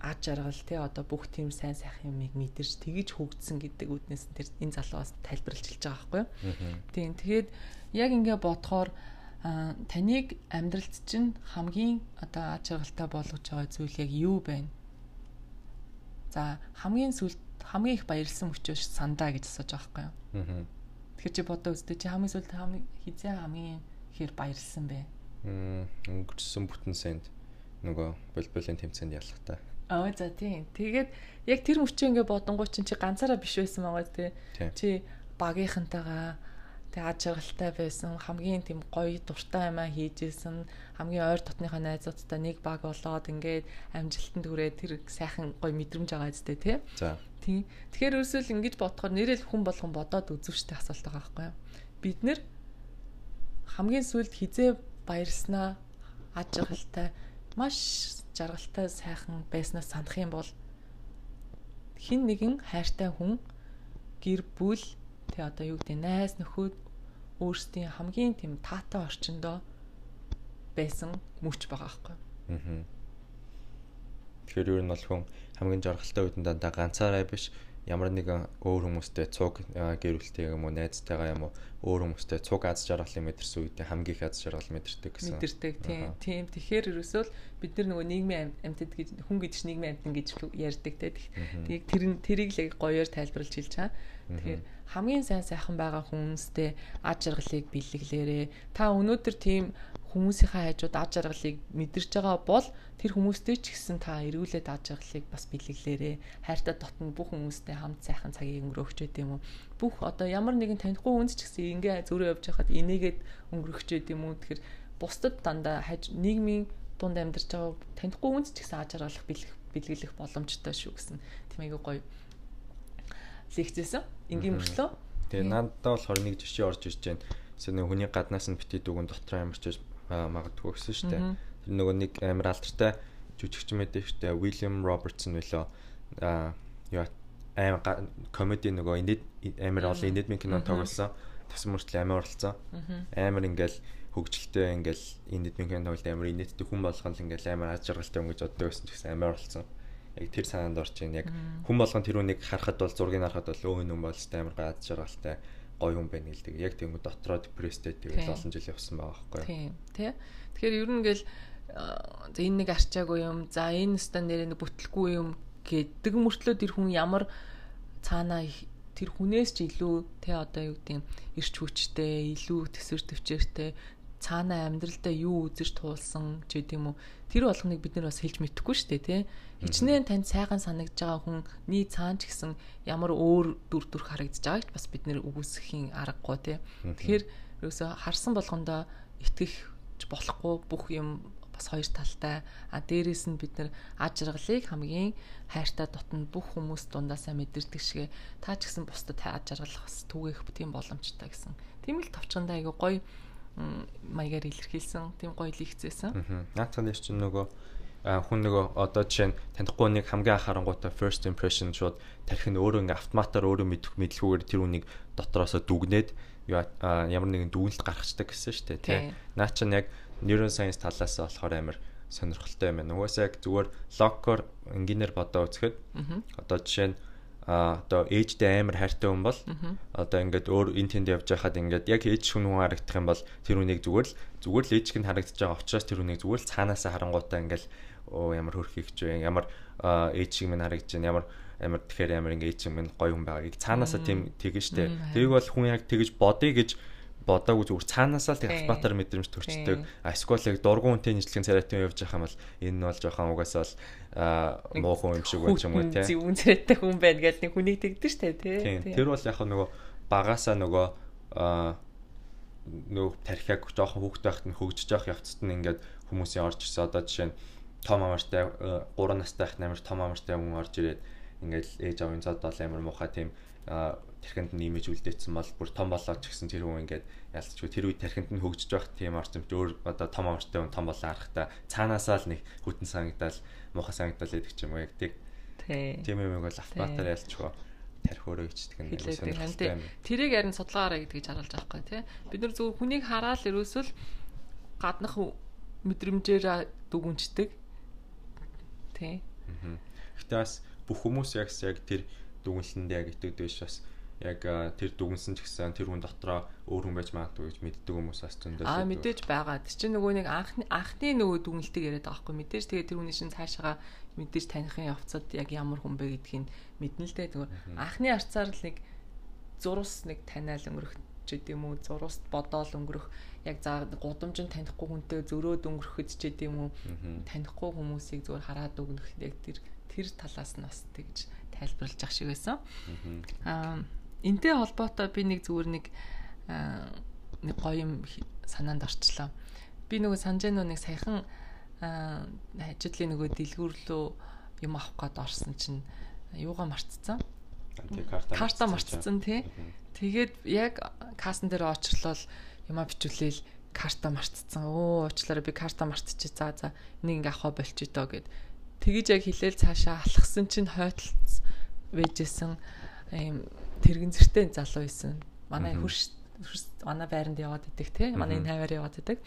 аж аргал те одоо бүх тийм сайн сайхан юмыг мэдэрч тэгж хөгдсөн гэдэг үднээс тэр энэ залуугаас тайлбарлаж хэлж байгаа байхгүй юу. Тийм тэгээд яг ингээ бодохоор таныг амьдралд чинь хамгийн одоо аж аргалтай болгож байгаа зүйл яг юу байна? За хамгийн сүлд хамгийн их баярлсан мөчөөш сандаа гэж асууж байгаа байхгүй юу? Тэгэхээр чи бодоо үстэй чи хамгийн сүлд хамгийн хизээ хамгийн ихээр баярлсан бэ? Өнгөрсөн бүтэн санд нөгөө болболын тэмцээнд ялахтаа. Аа за тийм. Тэгээд яг тэр мөчөө ингээ бодонгоо чинь чи ганцаараа биш байсан байгаа тий. Чи багийнхантайгаа тэг аж аргалтай байсан хамгийн тийм гоё дуртай юмаа хийжсэн хамгийн ойр дотныхоо найзуудтай нэг баг болоод ингээд амжилтанд хүрээд тэр сайхан гоё мэдрэмж байгаа зү тий. За. Тийм. Тэгэхээр ерөөсөө л ингэж бодохоор нэрэл хүн болгон бодоод үзвчтэй асуулт байгаа байхгүй юу? Бид нэр хамгийн сүүлд хизээ баярснаа аж аргалтай маш жаргалтай сайхан байснаа санах юм бол хин нэгэн хайртай хүн гэр бүл тэ одоо юу гэдэг найз нөхөд өөрсдийн хамгийн тийм таатай орчиндөө байсан мөч байгаа байхгүй. Аа. Тэгэхээр юу нь бол хүн хамгийн жаргалтай үед нь дандаа ганцаараа биш ямар нэгэн өөр хүмүүстэй цуг гэр бүлтэй юм уу найзтайгаа юм уу өөр хүмүүстэй цуг аз жаргалыг мэдэрсэн үед хамгийн их аз жаргал мэдэрдэг гэсэн. Мэдэрдэг тийм. Тийм. Тэгэхээр ерөөсөө л бид нар нөгөө нийгмийн амьтад гэж хүн гэж нийгмийн амьтан гэж ярьдаг те. Тийг тэр тэрийг л гоёор тайлбарлаж хэлж чаа. Тэгэхээр хамгийн сайн сайхан байгаа хүмүүстэй аж аргалыг бэлэглээрээ. Та өнөөдөр тийм хүмүүсийнхээ хажууд аж аргалыг мэдэрч байгаа бол тэр хүмүүстэй ч гэсэн та эргүүлээд аж аргалыг бас бэлэглээрээ. Хайртай дотн бүх хүмүүстэй хамт сайхан цагийг өнгөрөөгч гэдэг юм уу. Бүх одоо ямар нэгэн танихгүй хүнд ч гэсэн ингээ зөрөө явж хахад энийгээд өнгөрөх ч гэдэм үү тэгэхээр бусдад дандаа хаж нийгмийн дунд амьдарч байгаа танихгүй үнс ч гэсэн аж аргалах бэлгэх бэлгэлэх боломжтой шүү гэсэн тийм айгүй гоё лекцээсэн. Энгийн мөртлөө. Тэгээ надад болохоор нэг жишээ орж ирж байна. Эсвэл хүний гаднаас нь бити дүгэн дотор амарч магадгүй гэсэн шүү дээ. Тэр нөгөө нэг амар алдартай жүжигч мэдээ шүү дээ. William Robertson нөлөө аа яа амар комеди нөгөө амар олон инедмийн кино тоглосон. Тэгсэн мөртлөө амар оролцсон. Амар ингээл хөгжилтэй ингээл инедмийн кино тоглолт амар инедтэй хүн болгоно л ингээл амар аж аргалтай өнгөж оддог байсан ч гэсэн амар оролцсон яг тэр санаанд орж ийн яг хүн болгон тэр үнийг харахад бол зургийг харахад бол өө юм бол тест амар гад жаргалтай гоё юм байна гэлдэг. Яг тийм дотроо депресстэй тэгэл олон жил явсан байгаа байхгүй юу. Тийм тий. Тэгэхээр ер нь ингээл за энэ нэг арчаагүй юм. За энэ стан нэр нэг бүтлэхгүй юм гэдэг мөртлөө тэр хүн ямар цаанаа тэр хүнээс ч илүү те одоо юу гэдэг ирч хүчтэй, илүү төсвөр төвчээртэй цаанаа амьдралдаа юу үзэж туулсан ч гэдэм үү тэр болгоныг бид нар бас хэлж мэдэхгүй шүү дээ тий хичнээн танд сайхан санагдж байгаа хүний цаан ч гэсэн ямар өөр дүр төрх харагдаж байгааг бас бид нэр үгүйсэхийн аргагүй тий тэгэхээр ерөөсө харсан болгондоо итгэх болохгүй бүх юм бас хоёр талтай а дээрэс нь бид нар аж аргалыг хамгийн хайртай дотн бүх хүмүүс дундаасаа мэдэрдэг шиг та ч гэсэн бусдад аж аргал бас түгээх тийм боломжтой гэсэн тийм л товчгондоо айгу гоё маягаар илэрхийлсэн тийм гоё лекцээсэн. Наацхан дээр чинь нөгөө хүн нөгөө одоо жишээ нь танихгүй нэг хамгийн анхаарангуудаа first impression шууд тарих нь өөрөө ингээ автоматар өөрөө мэдэх мэдлгүйгээр тэр үнийг дотроосоо дүгнээд ямар нэгэн дүгнэлт гаргацдаг гэсэн шүү дээ тий. Наа чинь яг neuroscience талаас болохоор амар сонирхолтой юм байна. Угаасаа яг зүгээр локкор энгийнээр бодоо үзэхэд одоо жишээ нь а одоо ээжтэй амар хайртай хүн бол одоо ингээд өөр энэ тэнд явж байхад ингээд яг ээж хүн хүн харагдах юм бол тэр үнийг зүгээр л зүгээр л ээжг нь харагдаж байгаа учраас тэр үнийг зүгээр л цаанаасаа харангуйтаа ингээд оо ямар хөрх ихч вэ? Ямар ээж шиг минь харагдаж байна? Ямар амар тэгэхээр амар ингээд ээж шиг минь гоё хүн байгааг. Цаанаасаа тийм тэгэн штэ. Тэрийг бол хүн яг тэгэж бодъё гэж бодоогүй зүгээр цаанаасаа л тэг албатар мэдрэмж төрчдөг. Эсвэл яг дургуун үнтэй нийслэгийн царайтан явж байгаа юм бол энэ нь бол жоохон угаасаа л муу хүн юм шиг байж юм уу те. Зүүн царайтай хүн байна гэдэг нэг хүнийг тэгдэж штэ те. Тэр бол яг нөгөө багасаа нөгөө нөгөө тархиаг жоохон хүүхдтэй байхад нь хөгжиж явах явцад нь ингээд хүмүүсийн орж ирсэн одоо жишээ нь том амартай 3 настай их амар том амартай хүн орж ирээд ингээд ээж авын зод бол амар муухай тийм тархинд нь имиж үлдээсэн бол бүр том болоод ч гэсэн тэр хүн ингээд ялцчгүй тэр үед тархинд нь хөгжиж байх тийм орчимч өөр одоо том амартай хүн том болоо харахтаа цаанаасаа л нэг хүтэн санагдал муухай санагдал гэдэг ч юм уу яг тийг тийм юм бол автоматар ялцчгүй тарих өөрөө ичдэг юм сонирхолтой юм. Тэрийг харин судалгаараа гэдгийг харуулж байгаа байхгүй тий. Бид нар зөвхөн хүнийг хараад ерөөсөл гаднах мэдрэмжээр дүгүнчдэг. Тий. Гэтэ бас бүх хүмүүс яг яг тэр дүгнэлтэнд яг итгэдэг биш бас яг тэр дүгнсэн ч гэсэн тэр хүн дотроо өөр хүн байж магадгүй гэж мэддэг хүмүүс бас зөндөө. Аа мэдээж байгаа. Тэр чинь нөгөө нэг анхны анхны нөгөө дүгнэлтийг яриад байгаа байхгүй мэдээж тэгээ тэр хүний чинь цаашаа мэдээж таних явцад яг ямар хүн бэ гэдгийг мэднэ л дээ. Тэгвэл анхны арцаар л нэг зурус нэг таниал өнгөрөх ч гэдэм үү зурууст бодоол өнгөрөх яг за гудамжинд танихгүй хүнтэй зөрөөд өнгөрөхөд ч гэдэм үү танихгүй хүмүүсийг зүгээр хараад өгнөх яг тэр тэр талаас нь бас тэгж тайлбарлаж ах шиг байсан. Аа энтэй холбоотой би нэг зүгээр нэг нэг гоё юм санаанд орчлоо. Би нөгөө санаж нөгөө нэг саяхан ажлын нөгөө дэлгүүрлөө юм авах гээд орсон чинь юугаа марцсан. Карта марцсан тий. Тэгээд яг кассан дээр очрлол юма бичүүлээл карта марцсан. Өө уучлаарай би карта марцчих. За за энийг ингээ авах болчих доо гэд. Тэгэж яг хилээл цаашаа алхсан чинь хойтолц вэжсэн ийм тэрэгэн зэртэй залуу байсан. Манай хөрш манай байранд яваад идэг те. Манай энэ хаваар яваад идэг.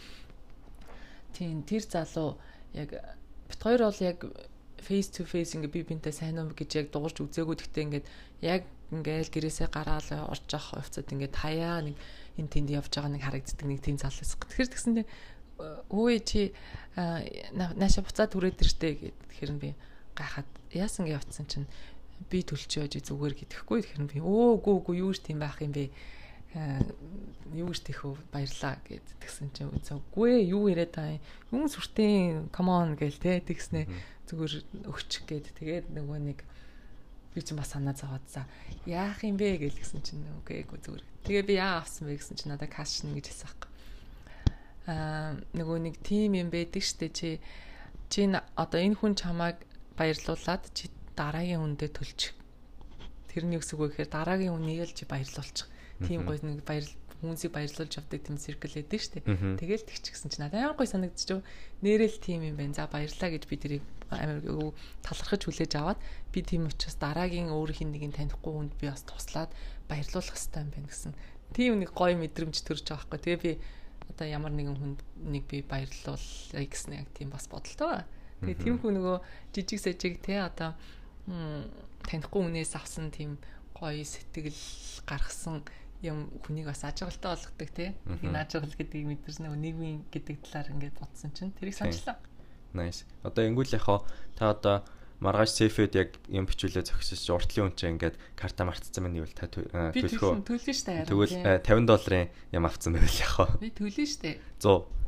Тийм тэр залуу яг бит хоёр бол яг face to face ингээ би бинтээ сайн уу гэж яг дуурж үзээгүй гэхдээ ингээд яг ингээл гэрээсээ гараал орж явах хувцад ингээд хаяа нэг энэ тэнд явж байгаа нэг харагддаг нэг тийм залуу байсан. Тэгэхээр тэгсэндээ өөе чи нааша буцаад түрээд иртээ гэхээр би гайхаад яасан гээ явцсан чинь би төлчөөж зүгээр гэдэхгүй тэгэхээр би өө гүү гүү юу ч тийм байх юм бэ? Э, юу ч тийхүү баярлаа гэд тэгсэн чинь үгүй. Юу яриад байгаа юм? Сүртэн come on гээл те тэгснэ. Зүгээр өгч гээд тэгээд нөгөө нэг би ч бас санаа зовоодсаа. Яах юм бэ? гэлсэн чинь үгүй эйгүү зүгээр. Тэгээ би яа авсан бэ? гэсэн чинь надад каш шин гэж хэлсэн байхгүй. Аа нөгөө нэг тим юм байдаг штэ чи чи одоо энэ хүн чамайг баярлуулад чи дараагийн үндэ төлчих. Тэрний үсэг вэ гэхээр дараагийн үнийг л чи баярлуулчих. Тим гой нэг баяр хүмүүсийг баярлуулж авдаг тийм циркл байдаг штэ. Тэгэл тэгчихсэн чинь надад гой санагдчих. Нэрэл тим юм байна. За баярлаа гэж би тэрийг амар талархаж хүлээж аваад би тийм учраас дараагийн өөр хин нэгin танихгүй хүнд би бас туслаад баярлуулах хэрэгтэй юм байна гэсэн. Тийм нэг гоё мэдрэмж төрж байгаа байхгүй. Тэгээ би одоо ямар нэгэн хүнд нэг би баярлуулъя гэсэн яг тийм бас бодолтой. Тэгээ тийм хүн нөгөө жижиг сажиг те одоо танихгүй хүнээс авсан тийм гоё сэтгэл гаргасан юм хүнийг бас ажиглалтай болгодог те. Энэ ажиглал гэдгийг мэдэрсэн нөгөө нийгмийн гэдэг талаар ингээд бодсон чинь тэрийг санчлаа. Nice. Одоо ингүүл яхаа та одоо маргааш сейфэд яг юм бичүүлээ зогсож уртлын үнч ингээд карта мартцсан байна гэвэл та төлөхөө төлнө штэ тэгвэл 50 долларын юм авцсан байвал яхаа би төлнө штэ. 100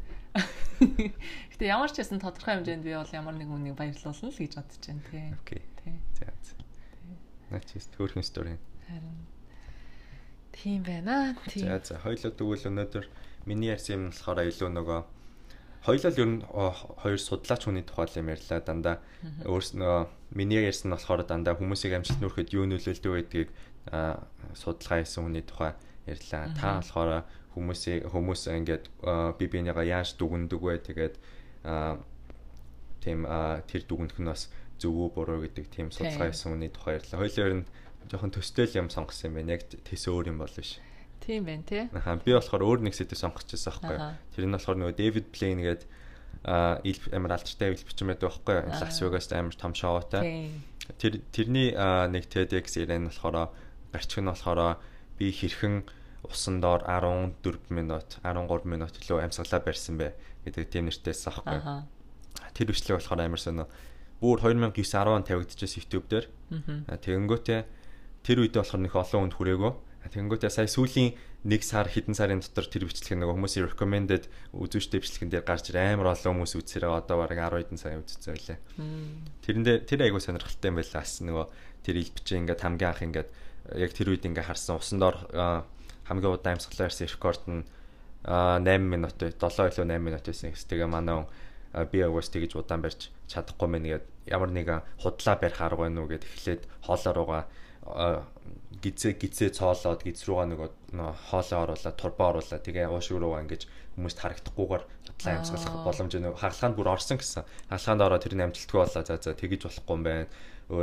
Гэтэ ямар ч байсан тодорхой хэмжээнд би бол ямар нэг үнийг баярлуулна л гэж бодож байна тий. Окей. Тий. За. Начис төрхөн стори. Харин тийм байна. Тийм. За за хоёлоо тэгвэл өнөөдөр миний ярьсан юм болохоор илүү нөгөө хоёлоо л ер нь хоёр судлаач хүний тухай юм ярьлаа дандаа өөрснөө миний ярьсан нь болохоор дандаа хүмүүсийг амжилт нүрэхэд юу нөлөөлдөг гэдгийг судалгаа хийсэн хүний тухай ярьлаа. Та болохоор хүмүүсийг хүмүүс ингээд би бинийгаа яаж дүгндэг вэ тэгээд тийм тэр дүгнэх нь бас зөв үү буруу гэдэг тийм судалгаа хийсэн хүний тухай ярьлаа. Хоёлоо ер нь жоохон төстэй юм сонгосон юм байна. Яг тэс өөр юм бол биш. Тийм байна тий. Аа би болохоор өөр нэг сэдв сонгочихсон байхгүй. Тэр нь болохоор нөгөө Дэвид Блейн гээд аа амар алдартай ил бичмэд байхгүй. Лас Вегас амар том шоутай. Тэр тэрний нэг TEDx ирэн болохоор гарчих нь болохоор би хэрхэн усан доор 14 минут 13 минут илүү амьсгалаа барьсан бэ гэдэг тийм нэртэйс аахгүй. Тэр бичлэг болохоор амар сонио. Бүр 2009 10 он тавигдчихсан YouTube дээр. Тэгэнгүүтээ тэр үедээ болохоор нөх олон хүнд хүрээгүй Тэгэнгүүтээ сая сүүлийн нэг сар хэдэн сарын дотор тэр бичлэг нэг хүмүүсийн recommended үзүүштэй бичлэгэн дээр гарч амар олон хүмүүс үзсээрээ одоо бараг 10 хэдэн сая үзсэн байлээ. Тэрэн дээр тэр айгуу сонирхолтой юм байлаа. Ас нөгөө тэр ил бичээ ингээд хамгийн анх ингээд яг тэр үед ингээд харсан усан доор хамгийн удаан амьсгалаа ярьсан рекорд нь 8 минут 7 илүү 8 минут байсан гэсэн. Тэгээ манай би агаас тэгэж удаан барьж чадахгүй мэн гээд ямар нэгэн худлаа барих арга байна уу гэд эхлээд хоолоор угаа гизээ гизээ цоолоод гиз руугаа нөгөө хоолоо оруулаад турбаа оруулаад тэгээ уушиг руугаа ингэж хүмүүст харагдахгүйгээр бодлоо амьсгалах боломж нөгөө хаалхаанд бүр орсон гэсэн. Хаалхаанд ороод тэрний амжилтгүй болоо за за тэгэж болохгүй юм байна.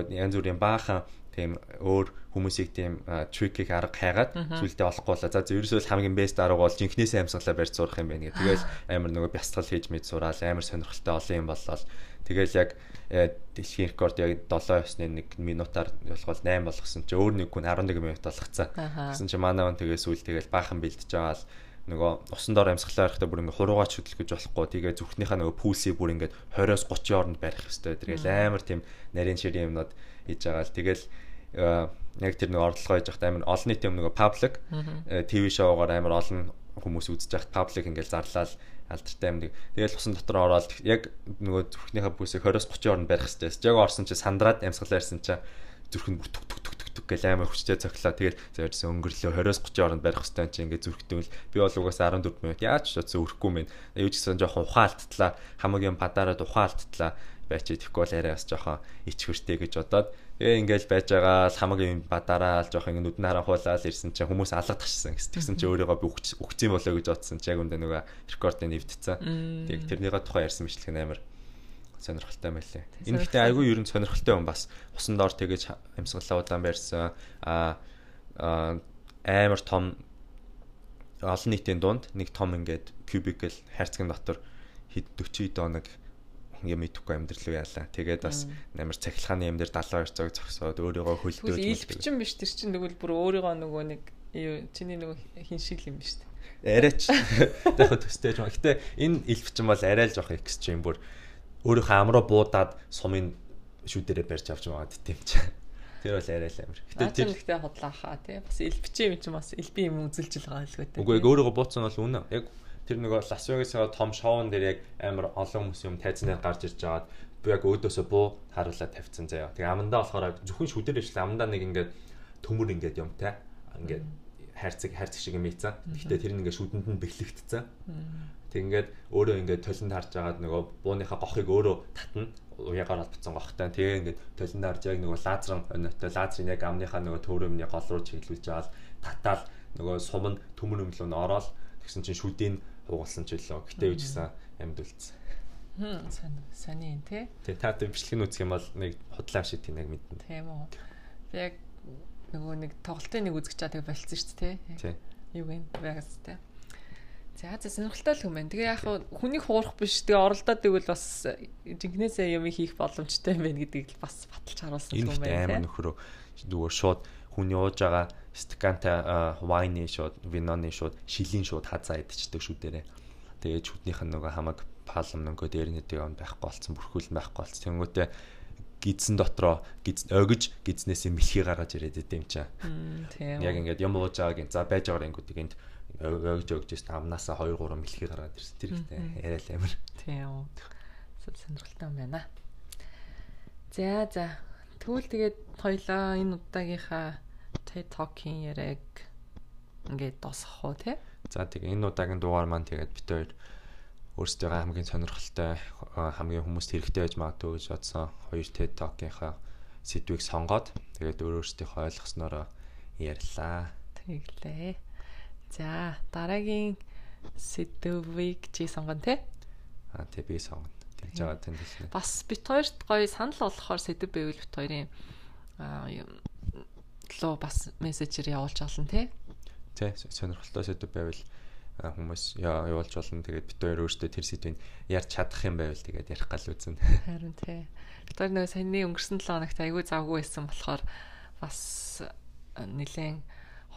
Янз бүрийн баахан тийм өөр хүмүүсийг тийм трикийг арга хайгаад сүултээ олохгүй болоо. За ерөөсөө хамгийн бест арга бол жинхнээсээ амьсгалаа барьж зурах юм байна гэх. Тэгэл амар нөгөө бясалгал хийж мэд сураал амар сонирхолтой олон юм боллоо. Тэгэл яг э, дэлхийн рекорд яг 7 ёсны 1 минутаар болохол 8 болгосон чи өөр нэг хүн 11 минут болгоцсон. Гэсэн чи манай он тэгээ сүүл тэгэл баахан бэлдэж байгаа л нөгөө усан доор амьсгалаа байхдаа бүр ингээ хуруугаач хөдөлгөх гэж болохгүй. Тэгээ зүрхнийхаа нөгөө пүүлсийг бүр ингээ 20-оос 30 хооронд барих хэрэгтэй. Тэгэл амар тийм нарийн ширийн юмнууд хийж байгаа л тэгэл яг тэр нөгөө орлогоо хийж байхдаа амар олон нийтийн нөгөө паблик ТV шоугаар амар олон хүмүүс үзэж байхад паблик ингээл зарлаад алдартай юм. Тэгэл усан дотор ороод яг нөгөө зүрхнийхээ бүсийг 20-оос 30 орнд барих хэрэгтэй. Яг орсон чи сандраад амьсгалаарсан чи зүрх нь бүр түк түк түк түк гэл амар хүчтэй цоглоо. Тэгэл зорьсон өнгөрлөө 20-оос 30 орнд барих хэрэгтэй чи ингээ зүрхтүүл. Би бол угаас 14 минут яаж ч бодсон өрөхгүй мэн. Юу ч гэсэн жоохон ухаалттлаа. Хамгийн падаараад ухаалттлаа байч идэхгүй бол арай бас жоохон ичхүртэй гэж бодоод тэгээ ингээл байж байгаа л хамгийн бадараа л жоохон ингэ нүдэн харанхуулаад ирсэн чинь хүмүүс алга ташсан гэсэн. Тэгсэн чинь өөрийгөө би өгцөн болоо гэж бодсон чинь яг үндэ нөгөө рекордыг нэвдсэн. Тэг тэрнийгээ тухай ярьсан мэтлэг амар сонирхолтой байлээ. Энэ ихтэй айгүй ер нь сонирхолтой юм бас. Усан доор тэгэж амьсгалаа удаан барьсан. А амар том олон нийтийн дунд нэг том ингээд cubicle хайрцагын дотор хэд 40 доног юм идэхгүй амьдрал руу яалаа. Тэгээд бас амар цахилгааны юм дээр 72 цаг зогсоод өөрийгөө хөлдөөж ил бичин биш тэр чинь тэгвэл бүр өөрийгөө нөгөө нэг чиний нөгөө хин шиг юм биш үү? Арайч яг төстэй юм. Гэтэ энэ ил бичин бол арай л жоох экстрим бүр өөрийнхөө амраа буудаад сумын шүүдэрээ барьж авч байгаа тийм ч. Тэр бол арай л амир. Гэтэ тэр ихтэй хотлоо хаа тий. Бас ил бичин юм чинь бас ил би юм үзэлж байгаа л гэдэг. Үгүй өөрийгөө бууцсан бол үнэ. Яг тэр нөгөө Лас Вегасаа том шоун дээр яг амар олон хүмүүс юм тайзнаар гарч ирж байгаад би яг өөдөөсөө буу харуулаад тавьсан заяа. Тэгээ амандаа болохоор зөвхөн шүдэр ижлээ амандаа нэг ингээд төмөр ингээд юм те. Ингээд хайрцаг хайрцаг шиг юм ийцэн. Гэхдээ тэр нь ингээд шүдэнд нь бэхлэгдсэн. Тэг ингээд өөрөө ингээд толинд харж агаад нөгөө бууныхаа гохыг өөрөө татна уягаар албацсан гохтой. Тэгээ ингээд толинд харж яг нөгөө лазерын өнөтэй лазерын яг амныхаа нөгөө төөрөмний гол руу чиглүүлж аваад татаал нөгөө сум нь төмөр өмлөө нь ороод тэгсэн чинь шүдийн хугалсан ч үлээ. Гэтэ юу ч гэсэн амьд үлдсэн. Хм сайн юм тий. Тэ та тэр бичлэг үзэх юм бол нэг худлаа шиг тийм яг мэднэ. Тийм үү. Яг нөгөө нэг тоглолтын нэг үзэж чаа тэгээ болцсон шүү дээ тий. Юу вэ? Vegas тий. За за сонирхолтой л юм байна. Тэгээ яг хүнийг хуурах биш. Тэгээ оролдоод игэл бас жинкнээсээ юм хийх боломжтой юм байна гэдгийг бас баталж харуулсан юм байна. Энэ амар нөхрөө зүгээр шууд хүний ууж байгаа стакантай вайны шууд, виноны шууд, шилийн шууд хазаа идчихдэг шүү дээрээ. Тэгээд шүднийх нь нөгөө хамаг палм нөгөө дээр нэг юм байхгүй болцсон, бүрхүүл байхгүй болцсон. Тэнгүүтээ гидсэн дотроо гиз огж гизнээс мэлхий гаргаж ирээд идэм чаа. Яг ингээд юм ууж байгааг за байж байгаа ингүүд энд өгж өгж байсан амнасаа 2 3 мэлхий гаргаад ирсэн. Тэр ихтэй яриа л амир. Тийм. Сонирхолтой юм байна. За за. Тэгвэл тэгээд хоёлаа энэ удаагийнхаа TED Talk-ийн яриаг ингээд дуусгах уу те? За тэгээ энэ удаагийн дугаар маань тэгээд бид хоёр өөрсдөө хамгийн сонирхолтой хамгийн хүмүүст хэрэгтэй байж магадгүй гэж бодсон хоёр TED Talk-ийнхаа сэдвийг сонгоод тэгээд өөрөөсдийнхөө ойлгоснороо ярьлаа. Тэглээ. За дараагийн сэдвийг чи сонгоно те? Аа тий би сонгоно. Тэгж байгаа тань тийм. Бас бит хоёрт гоё санал болохоор сэдв байвал бит хоёрын лөө бас мессежээр явуулж олно те? Тий сонирхолтой сэдв байвал хүмүүс явуулж болно. Тэгээд бит хоёр өөрсдөө тэр сэдвийг ярьж чадах юм байвал тэгээд ярих гал үзэн. Харин тий. Бит хоёр нөгөө саяны өнгөрсөн 7 хоногт айгүй завгүй байсан болохоор бас нэлээд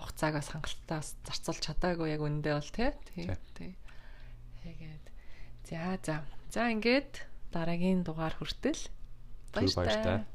хугацааг бас хангалттай бас зарцуулж чадаагүй яг үндэ бол тий. Тий. Тэгээд за за. За ингээд дараагийн дугаар хүртэл баярлалаа.